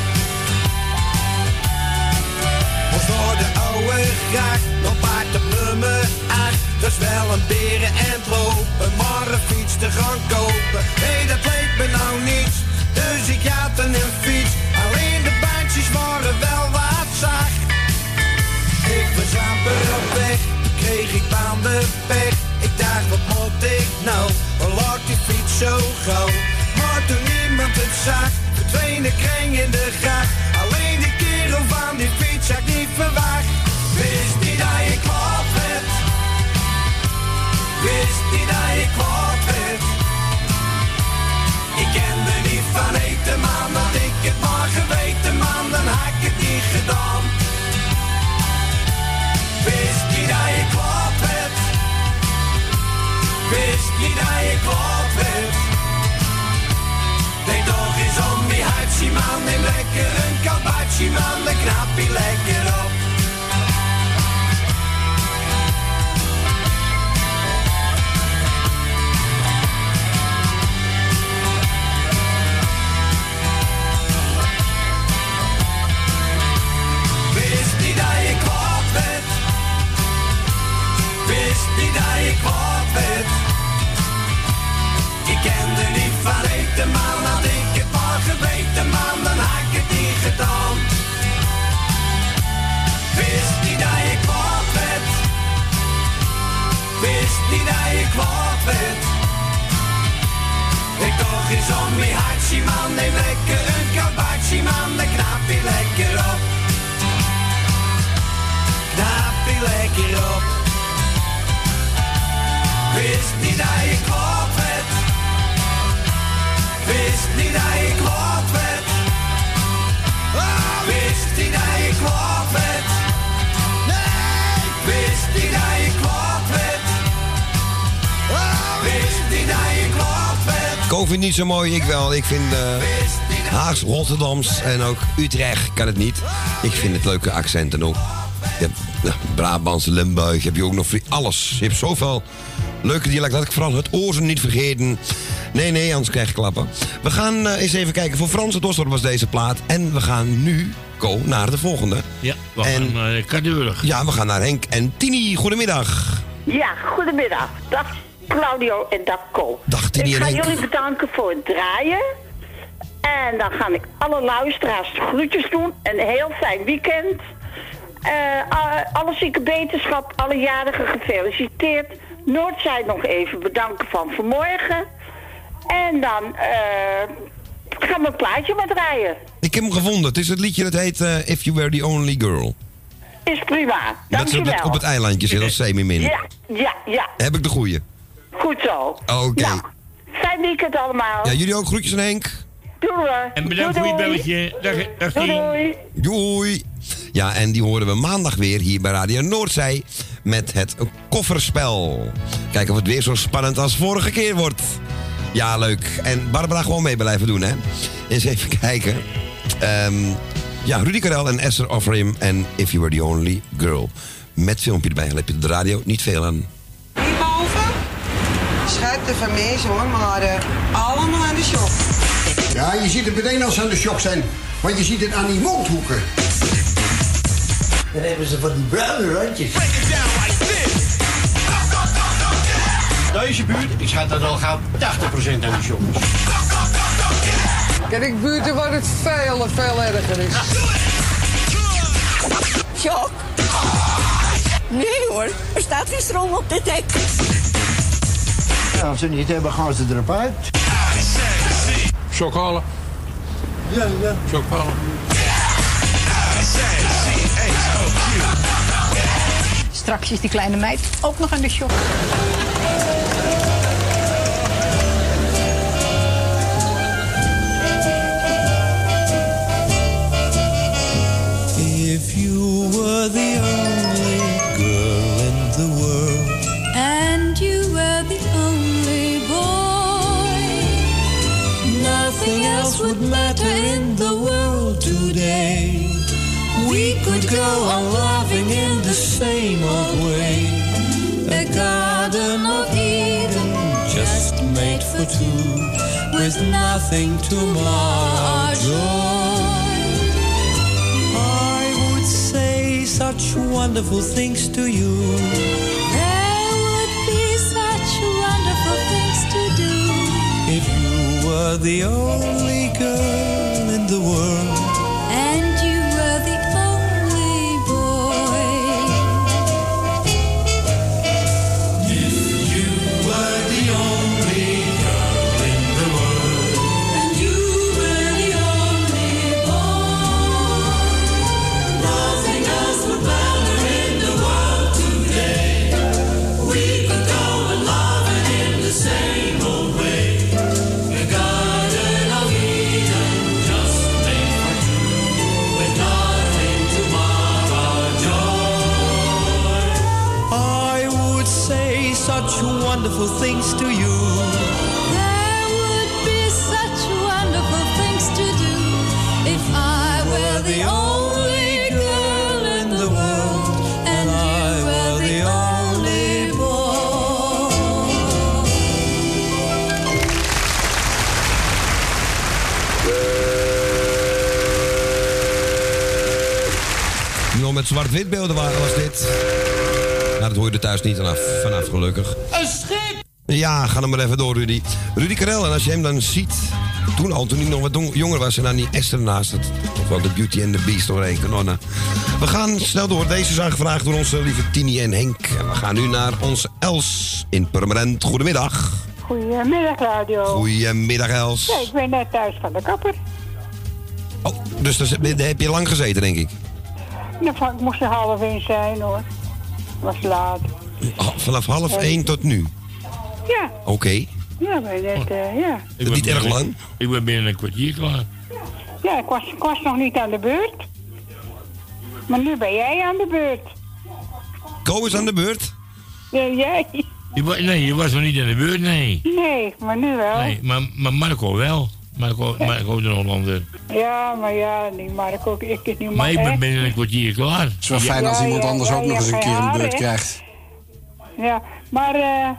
Of voor de oude graag, nog paard op nummer 8. Dat is wel een beren en lopen, maar een fiets te gaan kopen. Nee, dat leek me nou niets, dus ik had een fiets. Alleen de bandjes waren wel wat zacht. Ik op weg, toen kreeg ik bandenpech. Ik dacht, wat moet ik nou, waar lag die fiets zo gauw? Maar toen niemand het zag, verdween de kring in de gracht. Alleen die kerel van die fiets had ik niet verwacht. Wist niet dat je kwaad werd. Wist niet dat je kwaad werd. Ik kende niet van eten, man. Man. Neem lekker een kabaatje, man. Dan knap je lekker op. Wist niet dat je kwaad werd. Wist niet dat je kwaad werd. Ik kende niet van eten, man. Had ik Niet dat je kwaad werd. Ik toch eens om je hartje, man. Neem lekker een kabaatje, man. Dan knap je lekker op. Knap je lekker op. Wist niet dat je kwaad werd. Wist niet dat kwaad werd. Ah, wist niet dat je kwaad werd. Nee, wist niet dat je kwaad Covid niet zo mooi, ik wel. Ik vind eh Haags, Rotterdams en ook Utrecht kan het niet. Ik vind het leuke accenten ook. Je hebt nou, Brabants, Limburg, heb je ook nog alles. Je hebt zoveel leuke dialecten. Laat ik vooral het oorzen niet vergeten. Nee, nee, anders krijg je klappen. We gaan eh, eens even kijken. Voor Frans het Osdorp was deze plaat. En we gaan nu, Ko, naar de volgende. Ja, we gaan naar uh, Kadeurg. Ja, we gaan naar Henk en Tini. Goedemiddag. Ja, goedemiddag. Dag Claudio en dag Co. Dag Tini Ik ga jullie bedanken voor het draaien. En dan ga ik alle luisteraars groetjes doen. Een heel fijn weekend. A- alle zieke beterschap, alle jarigen gefeliciteerd. Noordzij nog even bedanken van vanmorgen. En dan eh, gaan we een plaatje maar draaien. Ik heb hem gevonden. Het is het liedje dat heet eh, If You Were The Only Girl. Is prima. Dat ze op Dankjewel. het, op het eilandje zit als semi-min. Ja, ja, ja. Heb ik de goeie? Goed zo. Oké. Fijn weekend allemaal. Ja, jullie ook groetjes aan Henk? Doei hoor. En bedankt voor je belletje. Dag, dag Doei, doei. Doei. Ja, en die horen we maandag weer hier bij Radio Noordzij met het kofferspel. Kijken of het weer zo spannend als vorige keer wordt. Ja, leuk. En Barbara gewoon mee blijven doen, hè? Eens even kijken. Ehm, ja, Rudy Karel en Esther Offrim en If You Were The Only Girl. Met filmpje erbij. Dan heb je de radio niet veel aan. Schatten van mensen hoor, maar eh, allemaal aan de shop. Ja, je ziet het meteen als ze aan de shop zijn. Want je ziet het aan die mondhoeken. Dan hebben ze van die bruine randjes. Deze buurt, ik schat dat al gauw 80% aan de shop is. Ken ik buurten waar het veel veel erger is. Shock. Nee hoor, er staat geen stroom op de tek. Als ze niet hebben, gaan ze erop uit. Shock halen. Ja, ja. Shock halen. Straks is die kleine meid ook nog aan de shock. If you go on loving in the same old way. A garden of Eden just made for two, with nothing to mar our joy. I would say such wonderful things to you. There would be such wonderful things to do. If you were the only girl in the world, zwart-wit beelden waren was dit. Nou, dat hoor je er thuis niet vanaf, vanaf gelukkig. Een schip! Ja, ga dan maar even door, Rudy. Rudy Karel, en als je hem dan ziet... Toen al, toen hij nog wat jonger was en dan die Esther naast het... Toch wel de Beauty and the Beast doorheen, kanonna. We gaan snel door. Deze is aangevraagd door onze lieve Tini en Henk. En we gaan nu naar onze Els in Purmerend. Goedemiddag. Goedemiddag, Radio. Goedemiddag, Els. Ja, ik ben net thuis van de kapper. Dus daar zit- daar heb je lang gezeten, denk ik. Van- Ik moest er half één zijn, hoor. was laat. Ha- Vanaf half één tot nu. Ja, Oké. ja, ben net, eh, ja. Ik ben niet erg binnen- lang? Ik ben binnen een kwartier klaar. Ja, ik was, ik was nog niet aan de beurt. Maar nu ben jij aan de beurt. Ko is aan de beurt. Ja, jij? Je nee, je was nog niet in de beurt, nee. Nee, maar nu wel. nee maar, maar Marco wel. Marco, Marco de Hollander. Ja, maar ja, niet Marco, ik is niet Maar ik ben binnen een kwartier klaar. Het is wel fijn als iemand anders ja, ook nog eens een keer een beurt krijgt. Ja, maar eh.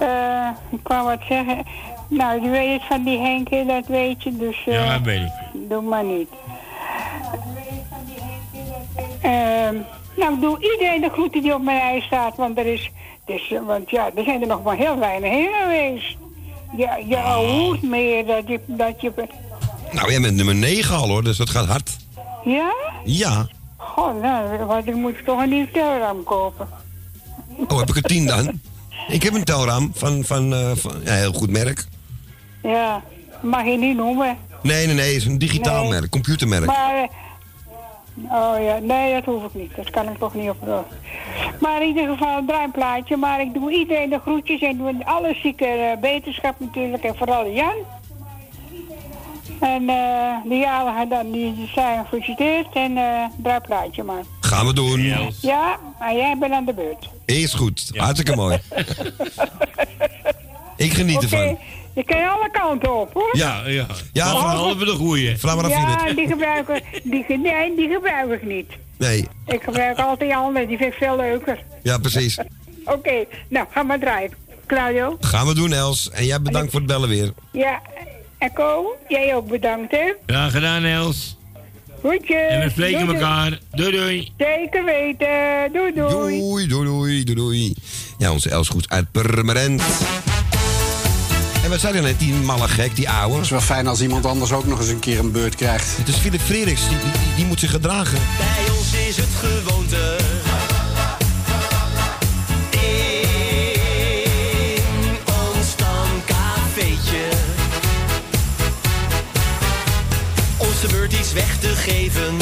eh, ik wou wat zeggen. Nou, je weet het van die Henke, dat weet je, dus. eh, Ja, weet ik. Doe maar niet. Ehm, nou, doe iedereen de groeten die op mijn lijst staat, want er is, dus, want ja, er zijn er nog maar heel weinig heen geweest. Ja, je hoort meer dat je, dat je, Nou, jij bent nummer 9 al hoor, dus dat gaat hard. ja? Ja. Goh, nou, want ik moet toch een nieuw telraam kopen. Oh, heb ik er 10 dan? Ik heb een telraam van, van, eh, van ja, heel goed merk. Ja, mag je niet noemen. Nee, nee, nee, het is een digitaal Nee. merk, computermerk. Maar, eh, oh ja, nee, dat hoef ik niet. Dat kan ik toch niet op. Maar in ieder geval een draaiplaatje. Maar ik doe iedereen de groetjes en doe alle zieke eh, beterschap natuurlijk. En vooral Jan. En eh de jarigen dan, die zijn gefeliciteerd. En eh draaiplaatje maar. Gaan we doen. Ja, maar jij bent aan de beurt. Is goed, hartstikke mooi. ik geniet ervan. Je kan alle kanten op hoor. Ja, ja. Ja, vraag- behalve de goeie. Vraag maar af Ja, die gebruiken, die, nee, die gebruik ik niet. Nee, Ik gebruik altijd die andere, die vind ik veel leuker. ja precies. Oké, nou, ga maar draaien. Claudio? Gaan we doen, Els. En jij bedankt voor het bellen weer. Ja, Echo, jij ook bedankt, hè? Ja, gedaan Els. Goedje. En we spreken Doei, elkaar. Doei doei. Zeker weten. Doei, doei. Doei, doei, doei, doei. Ja, onze Els goed uit Purmerend. En wat zei je net, die malle gek, die ouwe? Het is wel fijn als iemand anders ook nog eens een keer een beurt krijgt. Het is Philip Frederiks, die, die, die moet zich gedragen. Bij ons is het gewoonte. In ons stamcafeetje. Onze beurt iets weg te geven.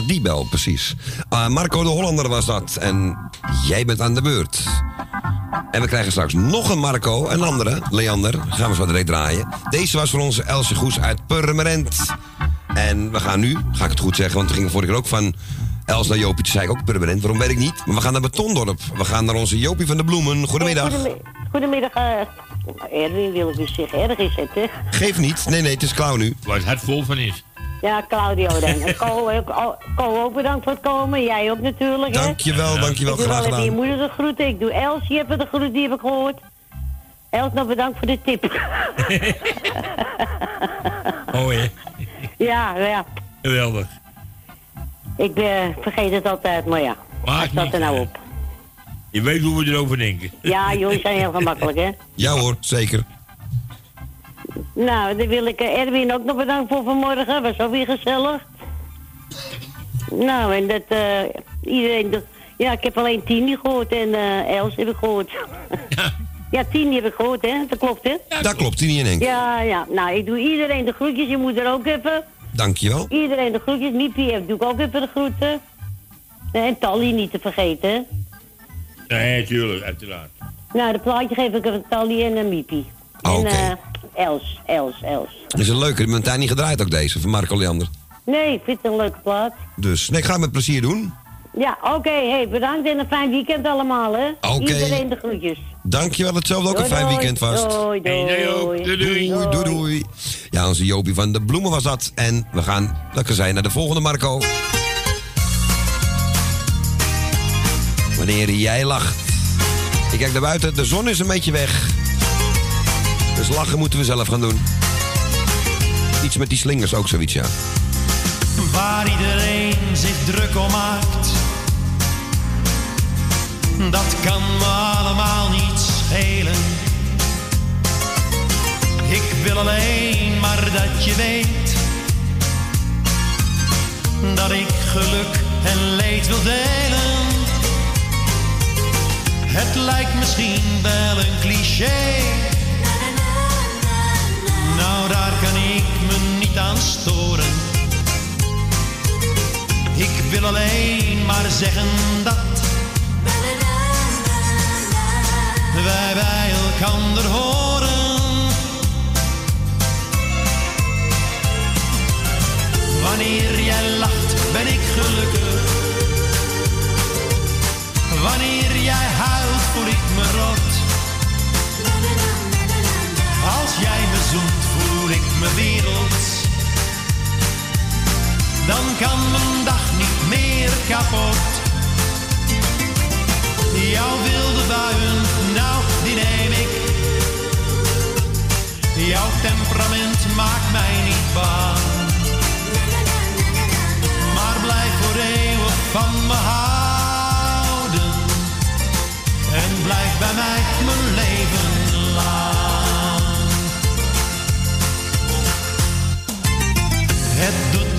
Ja, die bel, precies. Ah, Marco de Hollander was dat. En jij bent aan de beurt. En we krijgen straks nog een Marco, een andere, Leander. Gaan we zo direct draaien. Deze was voor onze Elsje Goes uit Purmerend. En we gaan nu, ga ik het goed zeggen, want we gingen vorige keer ook van Els naar Jopie. Toen zei ik ook Purmerend, waarom weet ik niet. Maar we gaan naar Betondorp. We gaan naar onze Jopie van de Bloemen. Goedemiddag. Goedemi- Goedemiddag, eh Erwin wil ik dus zeggen. Erg is het, hè? Geef niet. Nee, nee, het is klauw nu. Waar het hart vol van is. Ja, Claudio dan. En Co, ook- oh, bedankt voor het komen. Jij ook natuurlijk, hè? Dankjewel, dankjewel. Ik doe Graag wel even je gedaan. moeder de groeten. Ik doe Els, je hebt de groet, die heb ik gehoord. Els, nog bedankt voor de tip. Oh hè. ja, ja. Geweldig. Ik ben, vergeet het altijd, maar ja. Maakt Ik zat niet er nou op. Je weet hoe we erover denken. Ja, jullie zijn heel gemakkelijk, hè? Ja hoor, zeker. Nou, dan wil ik eh, Erwin ook nog bedanken voor vanmorgen. Was ook weer gezellig. Nou, en dat eh, iedereen... dat- ja, ik heb alleen Tini gehoord en eh Els heb ik gehoord. ja, Tini heb ik gehoord, hè? Dat klopt, hè? Dat klopt, Tini en Henk. Ja, ja. Nou, ik doe iedereen de groetjes. Je moet er ook even. Dankjewel. Iedereen de groetjes. Miepie heb- doe ik ook even de groeten. En Tally niet te vergeten, hè? Nee, tuurlijk, uiteraard. Nou, de plaatje geef ik aan Tally en uh, Miepie. Oké. Els, Els, Els. Dat is een leuke. Die hebben niet gedraaid ook deze, van Marco Leander. Nee, ik vind het een leuke plaat. Dus, nee, ik ga het met plezier doen. Ja, oké. hey, bedankt en een fijn weekend allemaal, hè? Oké. Iedereen de groetjes. Dankjewel, hetzelfde ook een fijn doei. weekend vast. Doei, doei. Doei, doei, doei, doei. Ja, onze Jopie van de Bloemen was dat. En we gaan, lekker zijn, naar de volgende Marco. Wanneer jij lacht. Ik kijk naar buiten, de zon is een beetje weg. Dus lachen moeten we zelf gaan doen. Iets met die slingers ook zoiets, ja. waar iedereen zich druk om maakt. Dat kan me allemaal niet schelen. Ik wil alleen maar dat je weet dat ik geluk en leed wil delen. Het lijkt misschien wel een cliché. Nou, daar kan ik me niet aan storen. Ik wil alleen maar zeggen dat wij bij elkander horen. Wanneer jij lacht, ben ik gelukkig. Wanneer jij huilt, voel ik me rot. Als jij me zoent, voel ik me werelds. Dan kan mijn dag niet meer kapot. Jouw wilde buien, nou die neem ik. Jouw temperament maakt mij niet bang. Maar blijf voor eeuwig van me houden. En blijf bij mij mijn leven lang.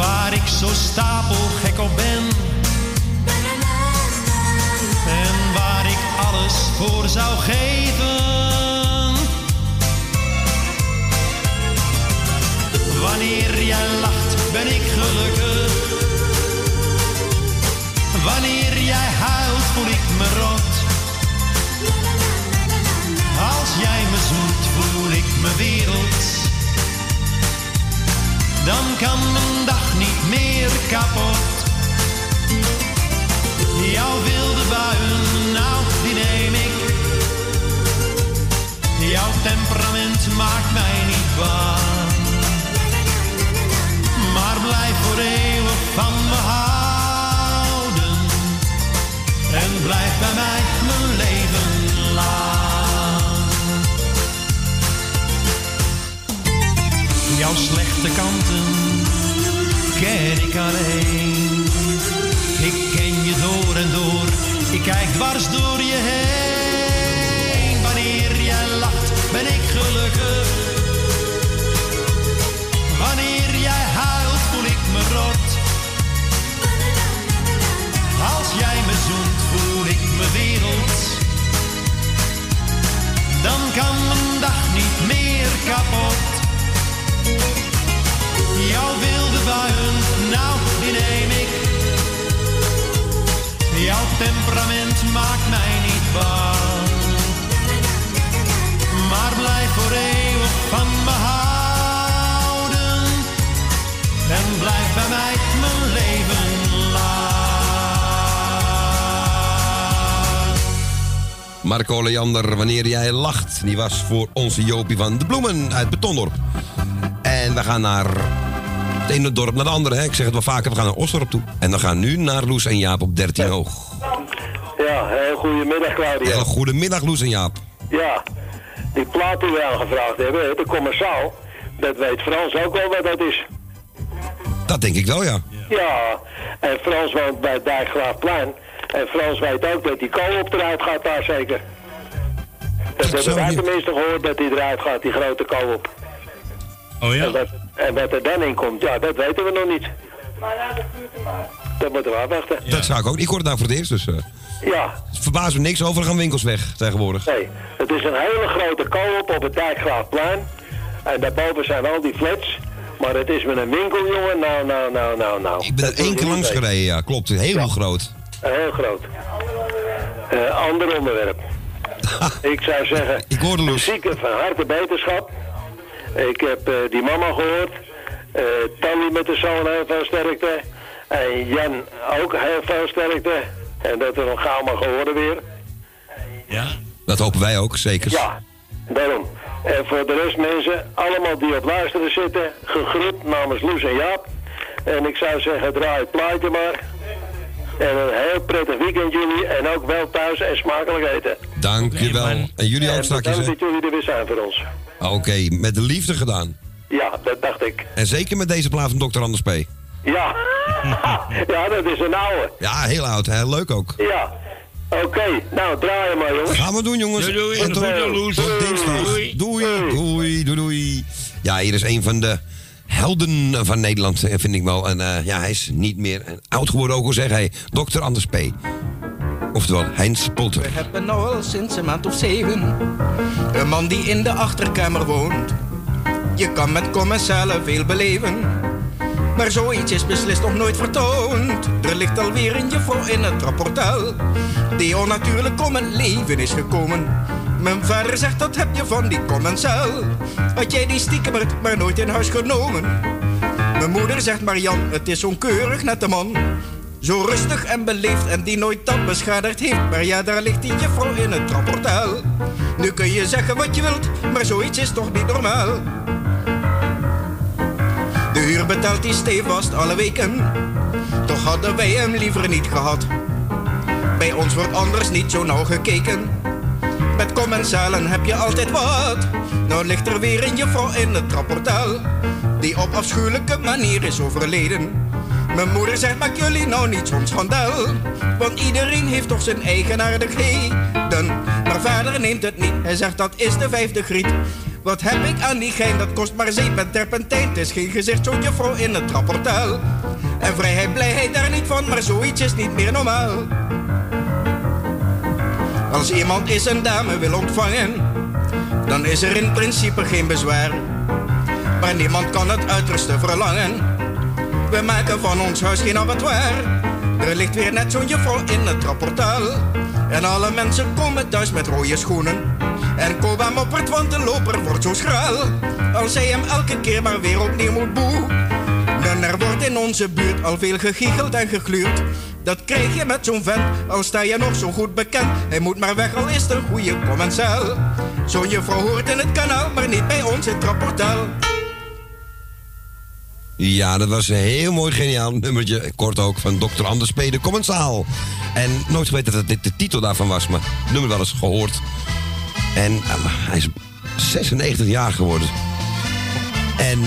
Waar ik zo stapelgek op ben. En waar ik alles voor zou geven. Wanneer jij lacht, ben ik gelukkig. Wanneer jij huilt, voel ik me rot. Als jij me zoent, voel ik me werelds. Dan kan mijn dag niet meer kapot. Jouw wilde buien, nou die neem ik. Jouw temperament maakt mij niet bang. Maar blijf voor eeuwig van me houden. En blijf bij mij mijn leven lang. Jouw slechte kanten ken ik alleen. Ik ken je door en door, ik kijk dwars door je heen. Wanneer jij lacht, ben ik gelukkig. Wanneer jij huilt, voel ik me rot. Als jij me zoent, voel ik me werelds. Dan kan mijn dag niet meer kapot. Jouw wilde buien, nou die neem ik. Jouw temperament maakt mij niet bang. Maar blijf voor eeuwig van me houden. En blijf bij mij mijn leven. Marco Leander, wanneer jij lacht. Die was voor onze Jopie van de Bloemen uit Betondorp. En we gaan naar het ene dorp naar het andere. Hè. Ik zeg het wel vaker, we gaan naar Osdorp toe. En we gaan nu naar Loes en Jaap op 13 hoog. Ja, heel goedemiddag Claudia. Hele goede middag, Loes en Jaap. Ja, die plaat die we aangevraagd hebben, hè, de commerciaal, dat weet Frans ook wel wat dat is. Dat denk ik wel, ja. Ja, en Frans woont bij het Dijkgraafplein. En Frans weet ook dat die koop eruit gaat daar zeker. Dat hebben wij tenminste gehoord dat die eruit gaat, die grote koop. Oh ja? En en wat er dan in komt, ja, dat weten we nog niet. Dat moeten we afwachten. Dat zou ik ook. Ik hoor het nou voor het eerst, dus... eh Ja, het verbaast me niks. Overal gaan winkels weg tegenwoordig. nee. Het is een hele grote koop op het Dijkgraafplein. En daarboven zijn al die flats. Maar het is met een winkel, jongen. Nou, nou, nou, nou, nou. Ik ben er één keer langs gereden, ja. Klopt. Heel groot. Heel groot. Eh, ander onderwerp. Ik zou zeggen, Ik hoorde Loes. zieken van harte beterschap. Ik heb eh, die mama gehoord. Eh Tanny met de zoon heel veel sterkte. En Jan ook heel veel sterkte. En dat er nog gauw mag horen weer. Ja. Dat hopen wij ook, zeker. Ja, daarom. En voor de rest mensen, allemaal die op luisteren zitten, gegroet namens Loes en Jaap. En ik zou zeggen, draai het plaatje maar. En een heel prettig weekend jullie. En ook wel thuis en smakelijk eten. Dankjewel. En jullie ook En straks, hè? dat jullie er weer zijn voor ons. Oké, met de liefde gedaan. Ja, dat dacht ik. En zeker met deze plaat van Dr. Anders P. Ja. ja, dat is een oude. Ja, heel oud. Heel leuk ook. Ja. Oké, nou draaien maar jongens. Gaan we doen, jongens. Doei, doei. Tot, Doei, doei. tot dinsdag. Doei. Doei. Doei, doei, Ja, hier is een van de helden van Nederland, eh, vind ik wel. En eh, ja, hij is niet meer oud geworden, ook al zeg hij. Dr. Anders P. Oftewel, Heinz Polter. We hebben nou al sinds een maand of zeven een man die in de achterkamer woont. Je kan met commensalen veel beleven, maar zoiets is beslist nog nooit vertoond. Er ligt alweer een juffrouw in het rapportaal, die onnatuurlijk om het leven is gekomen. Mijn vader zegt dat heb je van die commensaal. Had jij die stiekemert maar nooit in huis genomen? Mijn moeder zegt Marian, het is onkeurig net de man. Zo rustig en beleefd en die nooit dat beschadigd heeft. Maar ja, daar ligt die juffrouw in het rapportaal. Nu kun je zeggen wat je wilt, maar zoiets is toch niet normaal. De huur betaalt hij stevast alle weken. Toch hadden wij hem liever niet gehad. Bij ons wordt anders niet zo nauw gekeken. Met commensalen heb je altijd wat. Nou ligt er weer een juffrouw in het rapportaal. Die op afschuwelijke manier is overleden. Mijn moeder zegt, maak jullie nou niet zo'n schandaal. Want iedereen heeft toch zijn eigenaardigheden. Maar vader neemt het niet, hij zegt dat is de vijfde griet. Wat heb ik aan die gein, dat kost maar zeep en terpentijn. Het is geen gezicht zo'n juffrouw in het rapportaal. En vrijheid, blijheid daar niet van, maar zoiets is niet meer normaal. Als iemand eens een dame wil ontvangen, dan is er in principe geen bezwaar. Maar niemand kan het uiterste verlangen. We maken van ons huis geen abattoir. Er ligt weer net zo'n juffrouw in het rapportaal. En alle mensen komen thuis met rode schoenen. En Koba moppert, want de loper wordt zo schraal. Als zij hem elke keer maar weer opnieuw moet boe. Dan er wordt in onze buurt al veel gegiecheld en gegluurd. Dat krijg je met zo'n vent, al sta je nog zo goed bekend. Hij moet maar weg, al is het een goede commensaal. Zo'n juffrouw hoort in het kanaal, maar niet bij ons in het rapportaal. Ja, dat was een heel mooi geniaal nummertje. Kort ook van Dr. Anders P. de commensaal. En nooit geweten dat dit de titel daarvan was, maar het nummer wel eens gehoord. En eh, hij is 96 jaar geworden. En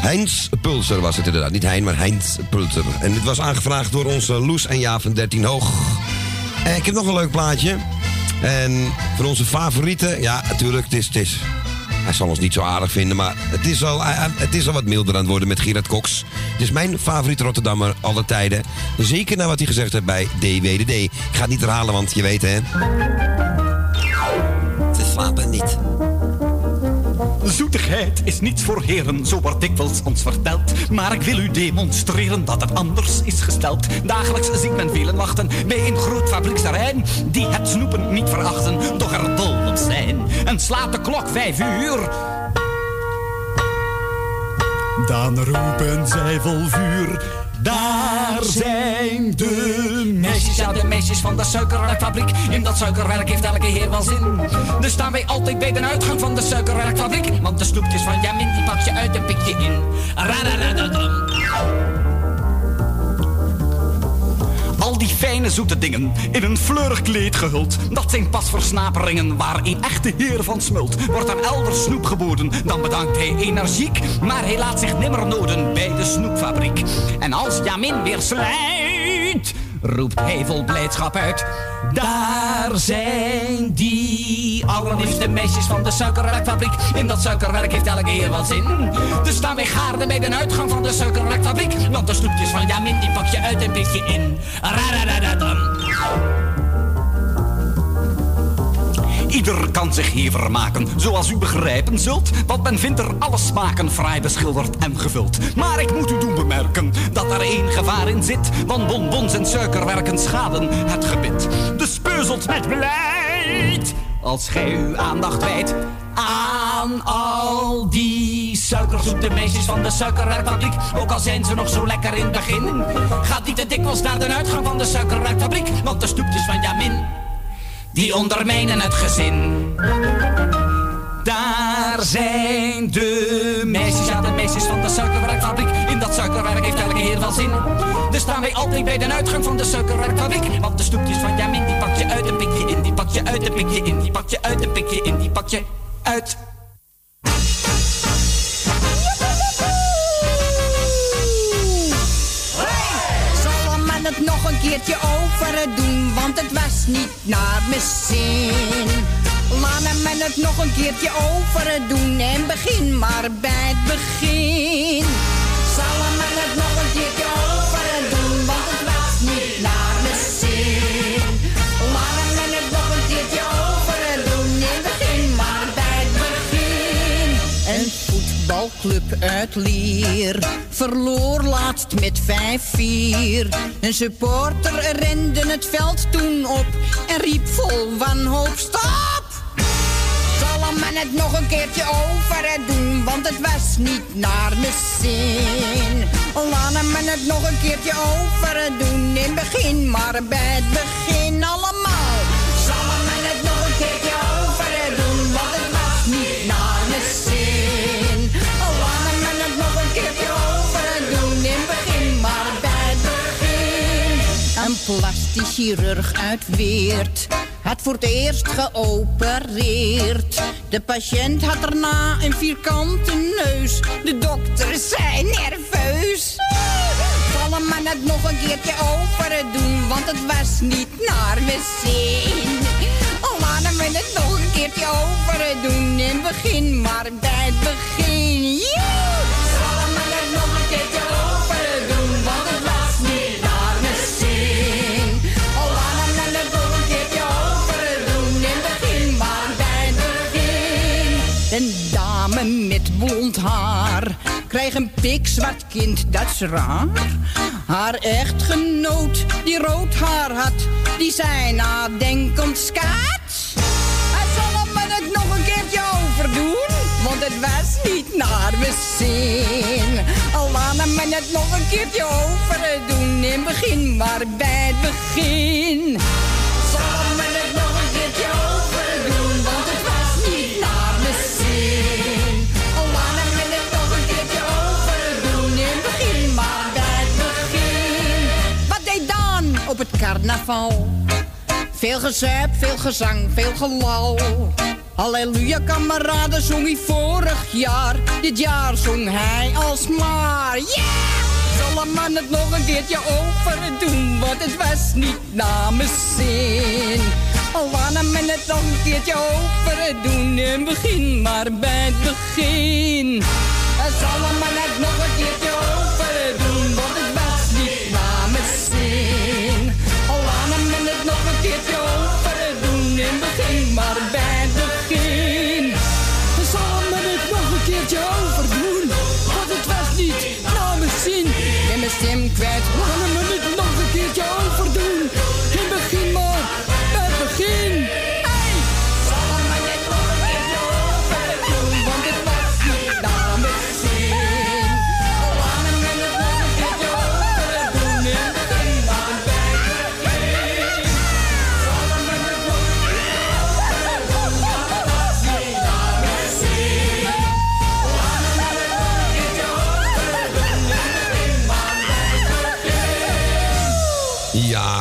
Heinz Pulser was het inderdaad. Niet Hein, maar Heinz Pulser. En dit was aangevraagd door onze Loes en Jaap van 13 Hoog. En ik heb nog een leuk plaatje. En van onze favorieten, ja, natuurlijk, het is, het is hij zal ons niet zo aardig vinden, maar het is, al, hij- hij- het is al wat milder aan het worden met Gerard Cox. Het is mijn favoriete Rotterdammer aller tijden. Zeker na wat hij gezegd heeft bij DWDD. Ik ga het niet herhalen, want je weet hè. Ze slapen niet. Zoetigheid is niets voor heren, zo wordt dikwijls ons verteld. Maar ik wil u demonstreren dat het anders is gesteld. Dagelijks ziet men velen wachten bij een groot fabrieksterrein. Die het snoepen niet verachten, doch er dol op zijn. En slaat de klok vijf uur. Dan roepen zij vol vuur. Daar zijn de meisjes, ja de meisjes van de suikerwerkfabriek. In dat suikerwerk heeft elke heer wel zin. Dus staan wij altijd bij de uitgang van de suikerwerkfabriek. Want de snoepjes van Jamin die pak je uit en pik je in. Radadadadam. Al die fijne zoete dingen, in een fleurig kleed gehuld. Dat zijn pas versnaperingen waar een echte heer van smult. Wordt er elders snoep geboden, dan bedankt hij energiek. Maar hij laat zich nimmer noden bij de snoepfabriek. En als Jamin weer sluit, roept vol blijdschap uit. Daar zijn die allerliefste meisjes van de suikerwerkfabriek. In dat suikerwerk heeft elke heer wel zin. Dus staan wij gaarde bij de uitgang van de suikerwerkfabriek. Want de snoepjes van Jamin die pak je uit en pik je in. Radadadadam. Ieder kan zich hier vermaken, zoals u begrijpen zult. Want men vindt er alle smaken fraai beschilderd en gevuld. Maar ik moet u doen bemerken dat er één gevaar in zit. Want bonbons en suikerwerken schaden het gebit. Dus peuzelt met beleid Als gij uw aandacht wijdt aan al die suikerzoete meisjes van de suikerwerkfabriek. Ook al zijn ze nog zo lekker in het begin. Gaat niet te dikwijls naar de uitgang van de suikerwerkfabriek. Want de snoepjes van Jamin, die ondermijnen het gezin. Daar zijn de meisjes, ja de meisjes van de suikerwerkfabriek. In dat suikerwerk heeft elke heer wel zin. Dus staan wij altijd bij de uitgang van de suikerwerkfabriek. Want de snoepjes van Jamin, die pak je uit en pik je in. Die pak je uit en pik je in. Die pak je uit en pik je in. Die pak je uit. Keertje over doen, want het was niet naar mijn zin. Laat men het nog een keertje over doen en begin maar bij het begin. Voetbalclub uit Lier verloor laatst met 5-4. Een supporter rende het veld toen op en riep vol wanhoop stop! Zal men het nog een keertje over doen, want het was niet naar mijn zin. Laat men het nog een keertje over doen, in begin maar bij het begin allemaal. Plastisch chirurg uit Weert had voor het eerst geopereerd. De patiënt had daarna een vierkante neus. De dokter zei nerveus. Zal men het nog een keertje over doen, want het was niet naar mijn zin. Laten we het nog een keertje over doen en begin maar bij het begin. Haar krijgt een pikzwart kind, dat is raar. Haar echtgenoot die rood haar had, die zei nadenkend skat. Hij zal me het nog een keertje overdoen, want het was niet naar mijn zin. Al laten me het nog een keertje overdoen, in begin maar bij het begin. Carnaval? Veel gezuip, veel gezang, veel gelal. Halleluja, kameraden, zong hij vorig jaar. Dit jaar zong hij alsmaar. Yeah! Zal man het nog een keertje over doen, want het was niet mijn zin. Al men het nog een keertje over doen, en begin maar bij het begin. Zal man het nog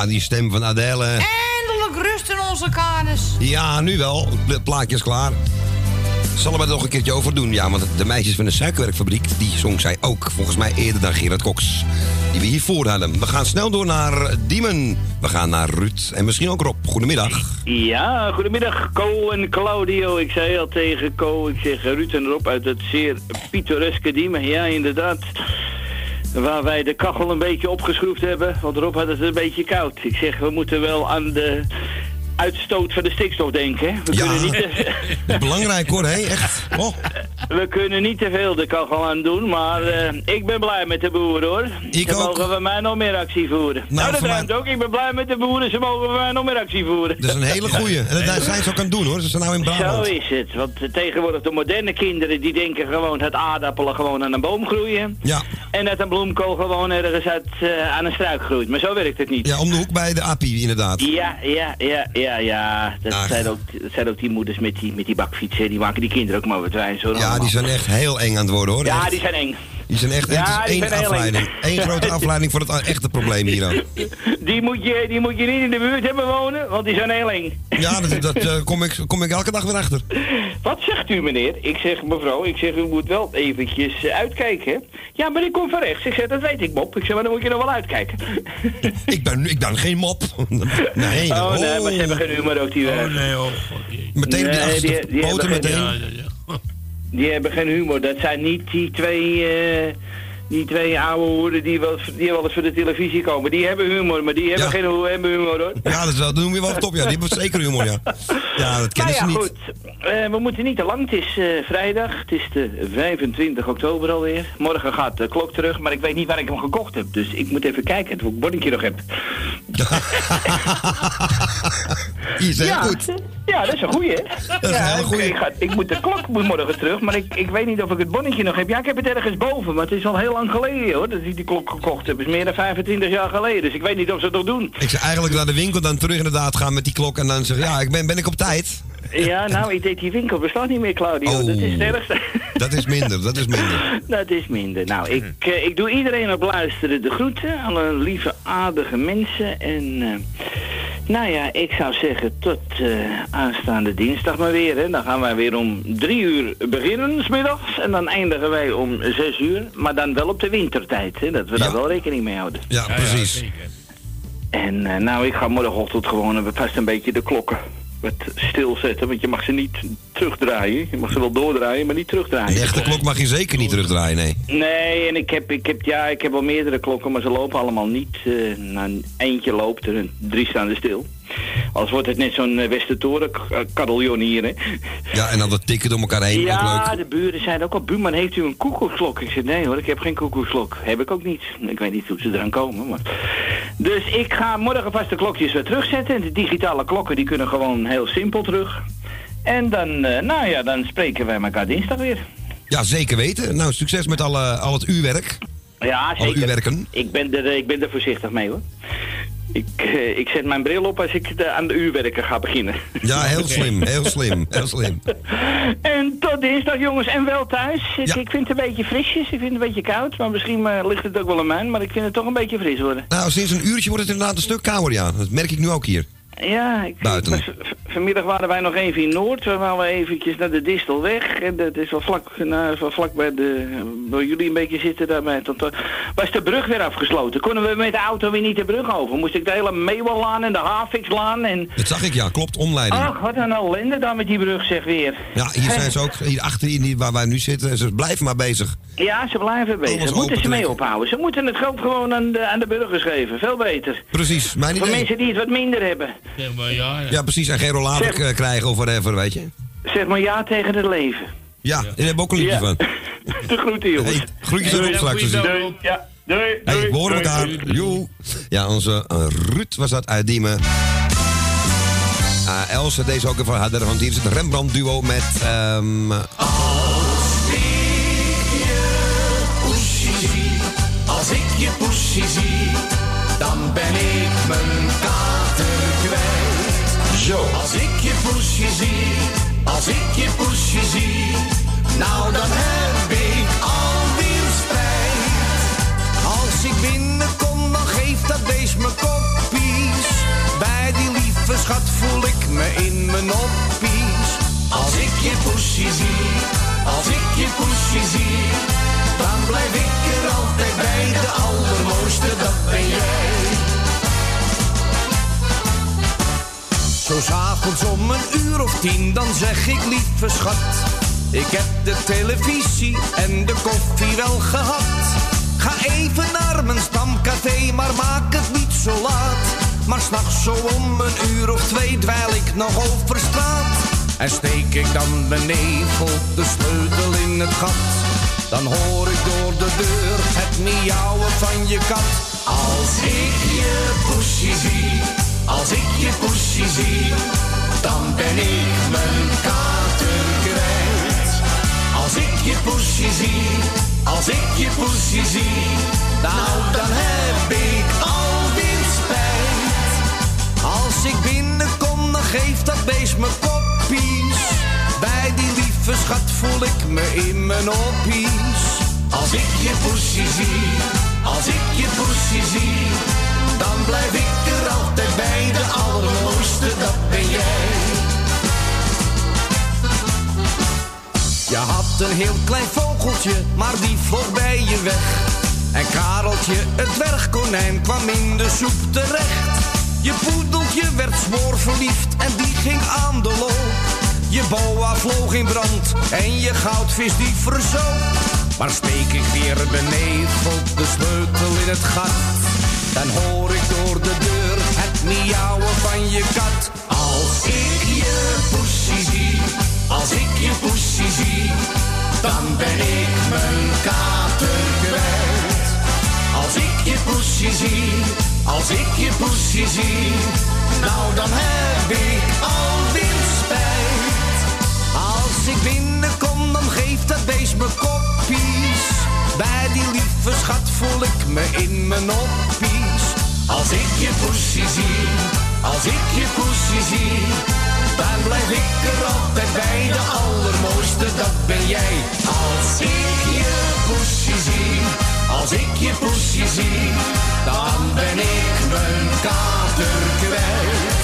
Ja, die stem van Adele. Eindelijk rust in onze kaders. Ja, nu wel. Het plaatje is klaar. Zal er het nog een keertje over doen? Ja, want de meisjes van de suikerwerkfabriek, die zong zij ook. Volgens mij eerder dan Gerard Cox. Die we hiervoor hadden. We gaan snel door naar Diemen. We gaan naar Ruud en misschien ook Rob. Goedemiddag. Ja, goedemiddag Co en Claudio. Ik zei al tegen Co, ik zeg Ruud en Rob uit het zeer pittoreske Diemen. Ja, inderdaad. Waar wij de kachel een beetje opgeschroefd hebben, want Rob had het een beetje koud. Ik zeg, we moeten wel aan de uitstoot van de stikstof denken. hè. We, Ja. kunnen niet te, Dat is belangrijk hoor, hé, echt. Oh, we kunnen niet te veel de kachel aan doen, maar eh, ik ben blij met de boeren hoor. Ik ze ook. mogen van mij nog meer actie voeren. Nou, dat voor mij- ruimt ook. Ik ben blij met de boeren, ze mogen van mij nog meer actie voeren. dat is een hele goeie. En dat zijn ze ook aan het doen hoor. Ze zijn nou in Zo Brabant. is het, want eh, tegenwoordig de moderne kinderen die denken gewoon dat aardappelen gewoon aan een boom groeien. Ja. En dat een bloemkool gewoon ergens uit, eh, aan een struik groeit. Maar zo werkt het niet. Ja, om de hoek bij de API inderdaad. Ja, ja, ja, ja, ja. Dat, zijn, ook, dat zijn ook die moeders met die, met die bakfietsen. Die maken die kinderen ook maar wat wijs hoor. Ja, die zijn echt heel eng aan het worden hoor. Ja, Echt. die zijn eng. Die zijn echt, Ja, het is één afleiding. Eén grote afleiding voor het echte probleem hier ook. Die moet, je, die moet je niet in de buurt hebben wonen, want die zijn heel eng. Ja, dat, dat eh, kom, ik, kom ik elke dag weer achter. Wat zegt u meneer? Ik zeg mevrouw, ik zeg u moet wel eventjes eh, uitkijken. hè? Ja, maar ik kom van rechts. Ik zeg dat weet ik Bob. Ik zeg maar dan moet je nog wel uitkijken. Ik ben, ik ben geen mop. Nee, oh nee, maar ze hebben geen humor ook die Oh nee, oh. Meteen op die Nee, achterste die- die poten hebben geen- meteen. Die hebben geen humor. Dat zijn niet die twee, eh, die twee oude hoeren die wel, die wel eens voor de televisie komen. Die hebben humor, maar die hebben Ja. geen hebben humor hoor. Ja, dat, is wel- dat noem je wel top. Ja, die hebben zeker humor, ja. Ja, dat kennen nou ja, ze niet. goed. Eh, we moeten niet te lang. Het is eh, vrijdag. Het is de 25 oktober alweer. Morgen gaat de klok terug, maar ik weet niet waar ik hem gekocht heb. Dus ik moet even kijken of ik bonnetje nog heb. Is heel ja, goed. Ja, dat is een goeie, hè? Dat is een ja, ik- ga, ik moet de klok moet morgen terug, maar ik, ik weet niet of ik het bonnetje nog heb. Ja, ik heb het ergens boven, maar het is al heel lang geleden, hoor, dat ik die klok gekocht heb. Het is meer dan 25 jaar geleden, dus ik weet niet of ze het nog doen. Ik zou eigenlijk naar de winkel dan terug inderdaad gaan met die klok en dan zeggen, ja, ik ben, ben ik op tijd? Ja, nou, ik deed die winkel bestaat niet meer, Claudio. Oh. Dat is het ergste. Dat is minder, dat is minder. Dat is minder. Nou, ik, eh, ik doe iedereen op luisteren de groeten. Alle lieve, aardige mensen. En eh, nou ja, ik zou zeggen tot eh, aanstaande dinsdag maar weer. Hè. Dan gaan wij weer om drie uur beginnen, smiddags. En dan eindigen wij om zes uur. Maar dan wel op de wintertijd, hè, dat we daar wel rekening mee houden. Ja, precies. En nou, ik ga morgenochtend gewoon vast een beetje de klokken wat stilzetten. Want je mag ze niet terugdraaien. Je mag ze wel doordraaien, maar niet terugdraaien. Een echte klok mag je zeker niet terugdraaien, nee. Nee, en ik heb, ik heb, ja, ik heb wel meerdere klokken, maar ze lopen allemaal niet. Eh nou, eentje loopt er, en drie staan er stil. Als wordt het net zo'n uh, Westertoren carillon hier, hè? Ja, en dan dat tikken door elkaar heen, ook Ja, leuk. de buren zeiden ook al, buurman, heeft u een koekoeksklok? Ik zei, nee hoor, ik heb geen koekoeksklok. Heb ik ook niet. Ik weet niet hoe ze eraan komen, maar... Dus ik ga morgen vast de klokjes weer terugzetten. En de digitale klokken, die kunnen gewoon heel simpel terug. En dan, eh, nou ja, dan spreken wij elkaar dinsdag weer. Ja, zeker weten. Nou, succes met alle, al het uurwerk. Ja, Al zeker. uw werken. Ik ben, er, eh, ik ben er voorzichtig mee hoor. Ik, eh, ik zet mijn bril op als ik de, aan de uurwerken ga beginnen. Ja, heel slim, heel slim, heel slim. En tot dinsdag jongens en wel thuis. Ik, Ja. ik vind het een beetje frisjes, ik vind het een beetje koud. Maar misschien ligt het ook wel aan mij, maar ik vind het toch een beetje fris worden. Nou, sinds een uurtje wordt het inderdaad een stuk kouder, ja. Dat merk ik nu ook hier. Ja, ik, Buiten. vanmiddag waren wij nog even in Noord. We waren eventjes naar de Distelweg. En dat is wel vlak, nou, wel vlak bij de... Waar jullie een beetje zitten daarbij. Tot, eh, was de brug weer afgesloten. Konden we met de auto weer niet de brug over. Moest ik de hele Meewallaan en de Havikslaan en... Dat zag ik, ja. Klopt, omleiding. Ach, wat een ellende dan met die brug zeg weer. Ja, hier zijn ze ook, hier achter in die, waar wij nu zitten. Ze blijven maar bezig. Ja, ze blijven bezig. Alles Moeten ze mee ophouden. Ze moeten het geld gewoon aan de, aan de burgers geven. Veel beter. Precies, mijn Voor idee. mensen die het wat minder hebben. Ja, maar ja, ja. Ja, precies. En geen rollator Zeg- k- krijgen of whatever, weet je. Zeg maar ja tegen het leven. Ja, daar hebben we ook een liedje Ja. van. De groeten jongens. Hey, groetjes erop straks. dus. Doei. Ja, doei. Hey, doei, we horen elkaar. Joe. Ja, onze eh, Ruud was dat uit Diemen. Ah, Else, deze ook even harder, want hier is het Rembrandt duo met... ehm, poesje zie, als ik je poesje zie, dan ben ik mijn kwijt. Zo. Als ik je poesje zie, als ik je poesje zie, nou dan heb ik alweer spijt. Als ik binnenkom, dan geeft dat beest me koppies. Bij die lieve schat voel ik me in mijn oppies. Als ik je poesje zie, als ik je poesje s'avonds om een uur of tien, dan zeg ik lieve schat. Ik heb de televisie en de koffie wel gehad. Ga even naar mijn stamcafé, maar maak het niet zo laat. Maar s'nachts zo om een uur of twee dweil ik nog over straat. En steek ik dan mijn nevel de sleutel in het gat. Dan hoor ik door de deur het miauwen van je kat. Als ik je poesje zie, als ik je poesje zie, dan ben ik mijn kater kwijt. Als ik je poesje zie, als ik je poesje zie, nou dan heb ik alweer spijt. Als ik binnenkom, dan geeft dat beest me koppies. Bij die lieve schat voel ik me in mijn oppies. Als ik je poesje zie, als ik je poesje zie, dan blijf ik er altijd bij. De allermooiste, dat ben jij. Je had een heel klein vogeltje, maar die vloog bij je weg. En Kareltje, het dwergkonijn, kwam in de soep terecht. Je poedeltje werd verliefd en die ging aan de lol. Je boa vloog in brand en je goudvis die verzoop. Maar steek ik weer beneveld de sleutel in het gat. Dan hoor ik door de deur het miauwen van je kat. Als ik je poesje zie, als ik je poesje zie, dan ben ik mijn kater kwijt. Als ik je poesje zie, als ik je poesje zie, nou dan heb ik alweer spijt. Als ik binnenkom, dan geeft dat beest me koppies. Bij die lieve schat voel ik me in mijn oppies. Als ik je poesje zie, als ik je poesje zie, dan blijf ik er altijd bij. De allermooiste, dat ben jij. Als ik je poesje zie, als ik je poesje zie, dan ben ik mijn kater kwijt.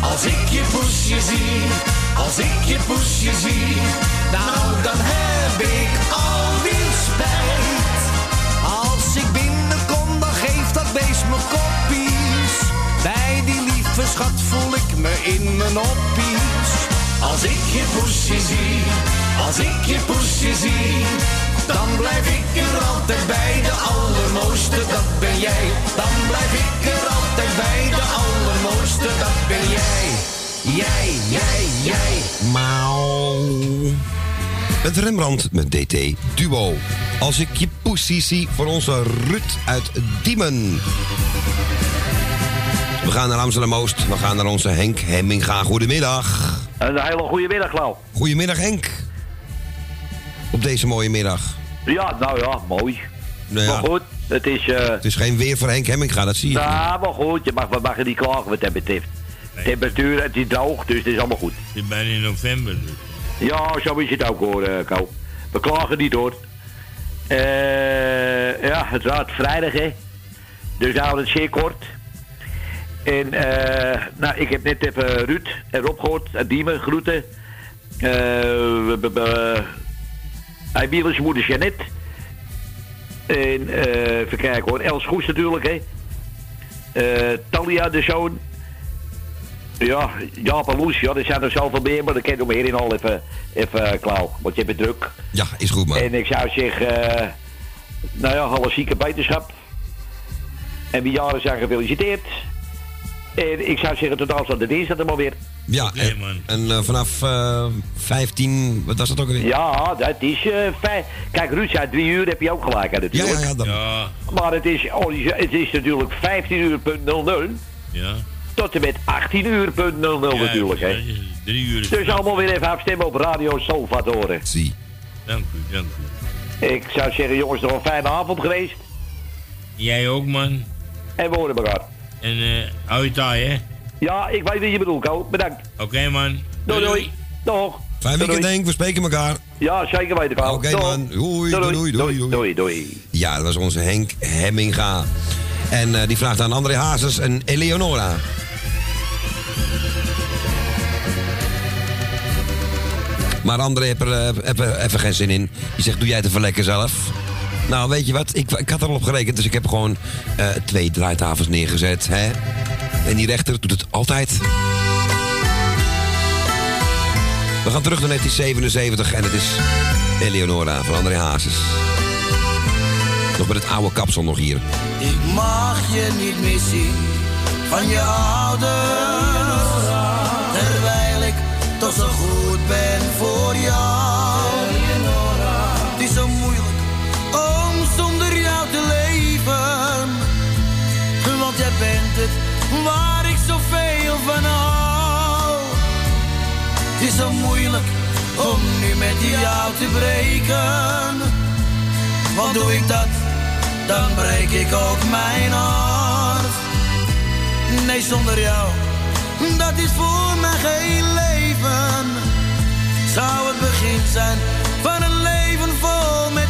Als ik je poesje zie, als ik je poesje zie, nou dan heb ik alweer spijt. Als ik beest me koppies. Bij die lieve schat voel ik me in mijn oppies. Als ik je poesje zie, als ik je poesje zie, dan blijf ik er altijd bij. De allermooiste, dat ben jij. Dan blijf ik er altijd bij. De allermooiste, dat ben jij. Jij, jij, jij. Mauw. Met Rembrandt met DT Duo. Als ik je poesie zie voor onze Ruud uit Diemen. We gaan naar Amsterdam-Oost. We gaan naar onze Henk Hemminga. Goedemiddag. Een hele goede middag, Klauw. Goedemiddag Henk. Op deze mooie middag. Ja, nou ja, mooi. Nou ja, Maar goed, het is... eh Het is geen weer voor Henk Hemminga, dat zie je. nou, maar goed, je mag, we mogen niet klagen wat dat betreft. Temperatuur, het is droog, dus het is allemaal goed. Het is bijna in november. Dus. Ja, zo is het ook hoor, eh Kou. We klagen niet hoor. Eh ja, het raad vrijdag hè. Dus houden het zeer kort. En eh nou, ik heb net even Ruud en Rob gehoord, Diemen, groeten. Eh Hij wil zijn moeder Jeannette. En even kijken hoor, Els Goes natuurlijk hè. Talia de zoon. Ja, Jaap en Loes, ja, er zijn er zoveel meer, maar kan je meer in al even, even klauw. Want je bent druk. Ja, is goed man. En ik zou zeggen, eh, nou ja, alle zieke beterschap. En wie jaren zijn gefeliciteerd. En ik zou zeggen, tot aanstaande dinsdag er maar weer. Ja, en, en eh, vanaf eh 15, wat was dat ook alweer? Ja, dat is eh fijn. Kijk, Ruud zei drie uur, heb je ook gelijk aan natuurlijk. Ja, ja, ja, dat- Ja, Maar het is, oh, het is natuurlijk 15 uur punt 00 ja. Tot en met 18 uur punt 00 natuurlijk. Hè. Ja, Drie uur is Dus allemaal weer even afstemmen op Radio Salvatore. Zie. Dank u, dank u. Ik zou zeggen, jongens, nog een fijne avond geweest. Jij ook, man. En we horen elkaar. En eh hou je taai, hè? Ja, ik weet wat je bedoelt, Ko. Bedankt. Oké, man. Doei, doei. Dag. Fijn weekend Doei. Henk, we spreken elkaar. Ja, zeker weten, Ko. Oké man, doei, doei, doei, doei, doei, doei. Ja, dat was onze Henk Hemminga. En eh, die vraagt aan André Hazes en Eleonora. Maar André heeft er eh, even, even geen zin in. Die zegt, doe jij het even lekker zelf. Nou, weet je wat? Ik, ik had er al op gerekend, dus ik heb gewoon eh, twee draaitafels neergezet. Hè? En die rechter doet het altijd. We gaan terug naar 1977 en het is Eleonora van André Hazes. Nog met het oude kapsel nog hier. Ik mag je niet meer zien, van je ouders. Toch zo goed ben voor jou. Het is zo moeilijk om zonder jou te leven. Want jij bent het waar ik zoveel van hou. Het is zo moeilijk om nu met jou te breken. Want doe ik dat, dan breek ik ook mijn hart. Nee, zonder jou, dat is voor mij geen leven. Zou het begin zijn van een leven vol met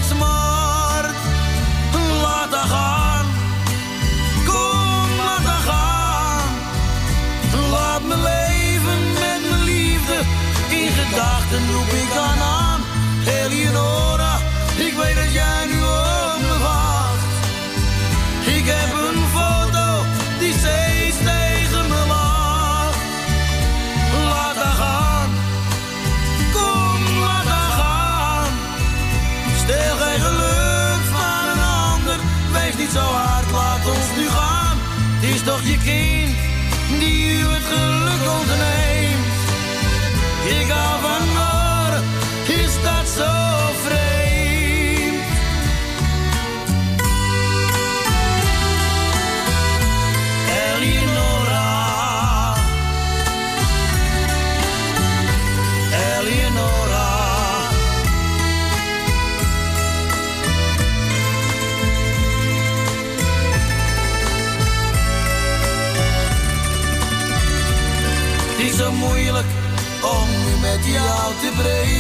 jou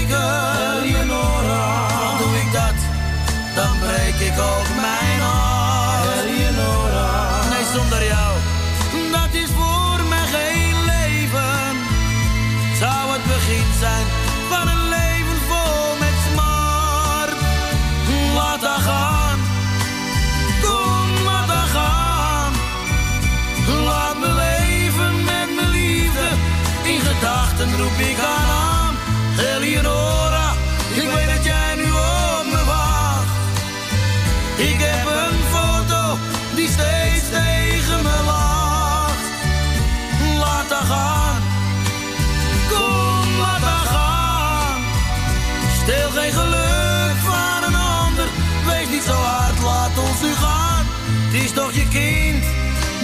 Je kind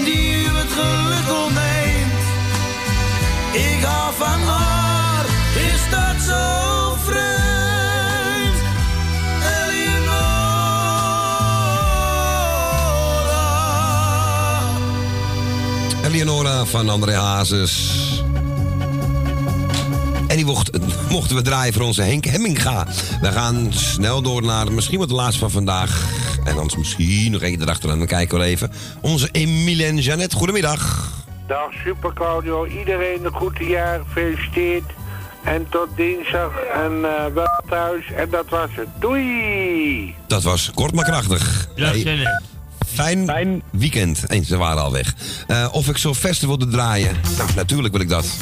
die u het geluk ontneemt. Ik hou van haar, is dat zo vreemd? Eleonora. Eleonora van André Hazes. En die mocht, mochten we draaien voor onze Henk Hemminga. We gaan snel door naar misschien wat de laatste van vandaag. En anders misschien nog één erachteraan. Dan kijken we even. Onze Emilie en Jeannette, goedemiddag. Dag Super Claudio, iedereen een goed jaar, gefeliciteerd. En tot dinsdag en eh, wel thuis. En dat was het. Doei! Dat was kort maar krachtig. Dag, Hey, Jeannette. Fijn, weekend. Eens, ze waren al weg. Eh, of ik zo Festival wilde draaien? Nou, natuurlijk wil ik dat.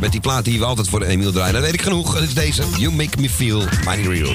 Met die plaat die we altijd voor Emiel draaien. Dat weet ik genoeg. Dat is deze. You Make Me Feel Mighty Real.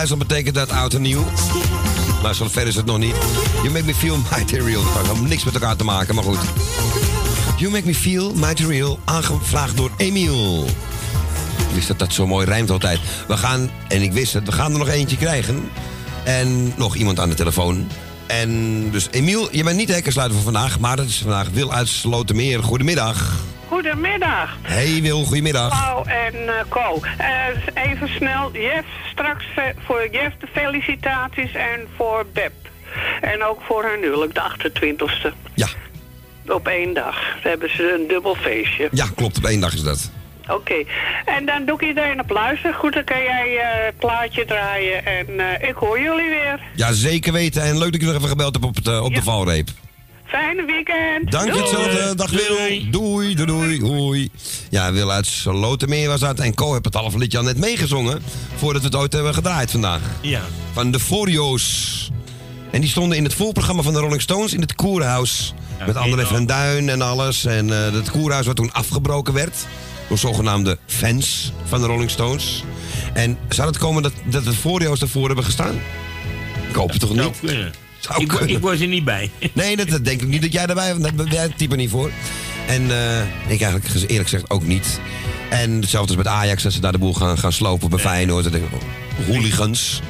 Duitsland betekent dat oud en nieuw. Maar zo ver is het nog niet. You make me feel mighty real. Dat heeft niks met elkaar te maken, maar goed. You make me feel mighty real. Aangevraagd door Emiel. Ik wist dat dat zo mooi rijmt altijd. We gaan, en ik wist het, we gaan er nog eentje krijgen. En nog iemand aan de telefoon. En dus Emiel, je bent niet de hekkensluiter van vandaag, maar dat is vandaag Wil uit Slotermeer. Goedemiddag. Goedemiddag. Hey Wil, goedemiddag. Paul en eh Co. Eh, even snel, Jeff, straks ve- voor Jeff de felicitaties en voor Beb. En ook voor haar huwelijk, de 28e. Ja. Op één dag. Dan hebben ze een dubbel feestje. Ja, klopt, op één dag is dat. Oké. En dan doe ik iedereen op luisteren. Goed, dan kan jij eh, het plaatje draaien. En eh, ik hoor jullie weer. Ja, zeker weten. En leuk dat je nog even gebeld hebt op, het, eh, op de valreep. Fijne weekend. Dank je Doei. hetzelfde. Dag Wil. Doei, doei, doei, hoi. Ja, Wil uit Slotermeer was dat. En Co heeft het halve liedje al net meegezongen. Voordat we het ooit hebben gedraaid vandaag. Ja. Van de Forio's. En die stonden in het voorprogramma van de Rolling Stones in het Koerhuis. met André van Duin en alles. En eh het Koerhuis wat toen afgebroken werd. Door zogenaamde fans van de Rolling Stones. En zou het komen dat, dat de Forio's daarvoor hebben gestaan? Ik hoop het toch niet? Ik, ik was er niet bij. Nee, dat, dat denk ik niet dat jij erbij bent. Daar ben jij type niet voor. En eh, ik eigenlijk eerlijk gezegd ook niet. En hetzelfde als met Ajax, dat ze daar de boel gaan, gaan slopen bij Feyenoord. Dan denk ik, oh, hooligans.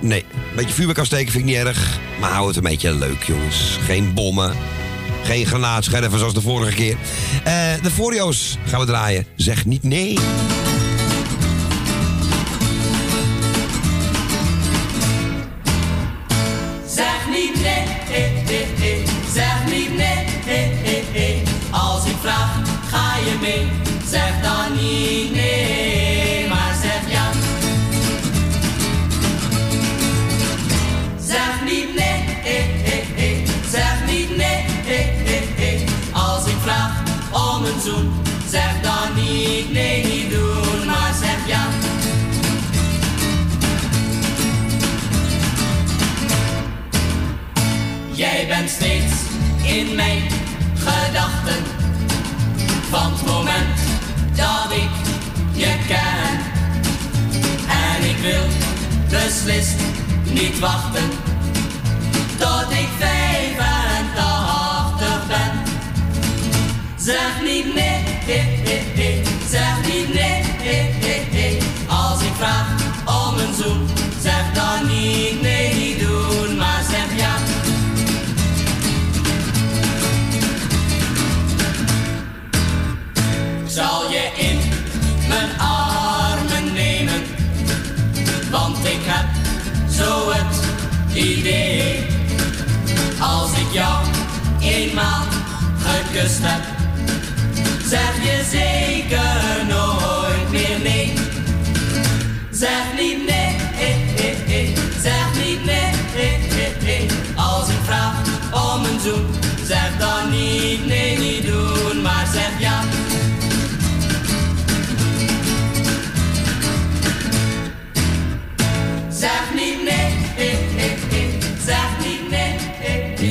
Niet. Nee, een beetje vuurwerk afsteken vind ik niet erg. Maar hou het een beetje leuk, jongens. Geen bommen. Geen granaatscherven zoals de vorige keer. Eh, de Forio's gaan we draaien. Zeg niet nee. Zeg dan niet nee, niet doen, maar zeg ja. Jij bent steeds in mijn gedachten. Van het moment dat ik je ken. En ik wil beslist niet wachten. Tot ik 85 ben. Zeg niet nee, eh. zeg niet nee, eh. Als ik vraag om een zoen, zeg dan niet nee, niet doen, maar zeg ja. Zal je in mijn armen nemen, want ik heb zo het idee. Als ik jou eenmaal gekust heb, zeg je zeker nooit meer nee. Zeg niet nee, eh, eh, eh. zeg niet nee, eh, eh. Als ik vraag om een zoen, zeg dan niet nee, niet doen, maar zeg ja.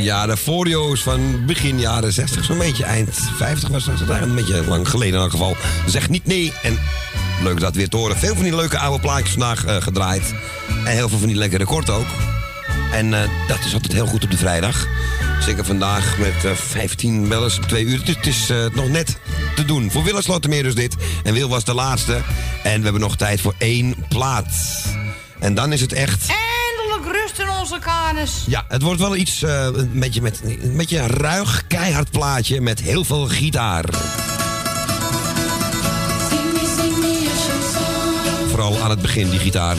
Ja, de Forio's van begin jaren 60, zo'n beetje eind 50 was dat. Een beetje lang geleden in elk geval. Zeg niet nee. En leuk dat weer te horen. Veel van die leuke oude plaatjes vandaag eh, gedraaid. En heel veel van die lekkere kort ook. En eh, dat is altijd heel goed op de vrijdag. Zeker vandaag met eh 15 bellers op twee uur. Het is, het is eh, nog net te doen. Voor Willem Slotermeer dus dit. En Wil was de laatste. En we hebben nog tijd voor één plaat. En dan is het echt... Onze kanus. Ja, het wordt wel iets, eh, een, beetje met, een beetje een ruig, keihard plaatje met heel veel gitaar. Vooral aan het begin, die gitaar.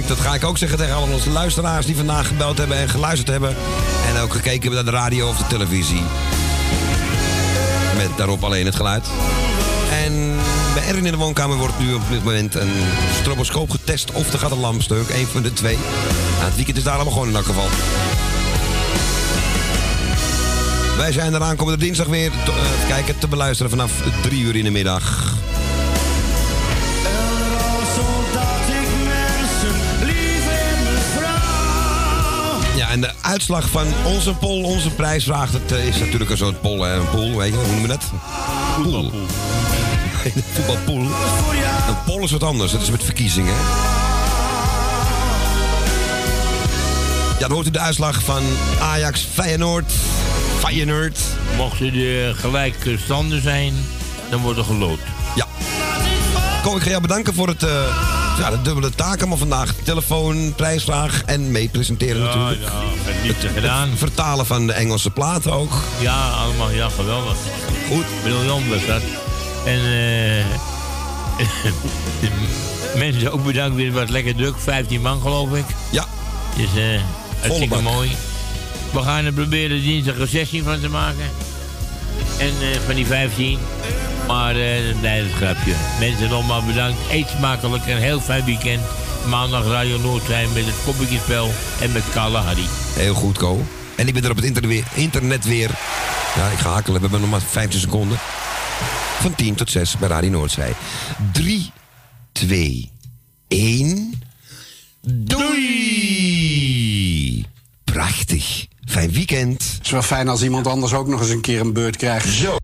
Dat ga ik ook zeggen tegen alle onze luisteraars die vandaag gebeld hebben en geluisterd hebben. En ook gekeken hebben naar de radio of de televisie. Met daarop alleen het geluid. En bij Erwin in de woonkamer wordt nu op dit moment een stroboscoop getest of er gaat een lamp stuk. Van de twee. Nou, het weekend is daar allemaal gewoon in elk geval. Wij zijn er aankomende dinsdag weer te, eh, kijken, te beluisteren vanaf drie uur in de middag. Uitslag van onze poll, onze prijsvraag, dat eh, is natuurlijk een soort poll, een pool, weet je, hoe noemen we dat? Pool. Voetbalpool. Een poll is wat anders, dat is met verkiezingen. Ja, dan hoort u de uitslag van Ajax Feyenoord. Feyenoord. Mochten er gelijke standen zijn, dan wordt er geloot. Ja. Ko, ik ga jou bedanken voor het, eh, ja, de dubbele taak allemaal vandaag. Telefoon, prijsvraag en meepresenteren natuurlijk. Ja, het niet gedaan. Vertalen van de Engelse platen ook. Ja, allemaal, ja, geweldig. Goed. Briljant was dat. En eh mensen ook bedankt, weer wat lekker druk. 15 man geloof ik. Ja. Dus eh hartstikke mooi. We gaan er proberen dinsdag een 16 van te maken. En eh, van die 15. Maar eh nee, dat grapje. Mensen nogmaals bedankt. Eet smakelijk en een heel fijn weekend. Maandag Radio Noord zijn met het koppeltjespel en met Kalle Harry. Heel goed, Ko. En ik ben er op het internet weer. Internet weer. Ja, ik ga hakelen. We hebben nog maar 15 seconden. Van 10 tot 6 bij Radio Noordzij. 3, 2, 1. Doei! Prachtig. Fijn weekend. Het is wel fijn als iemand anders ook nog eens een keer een beurt krijgt. Zo.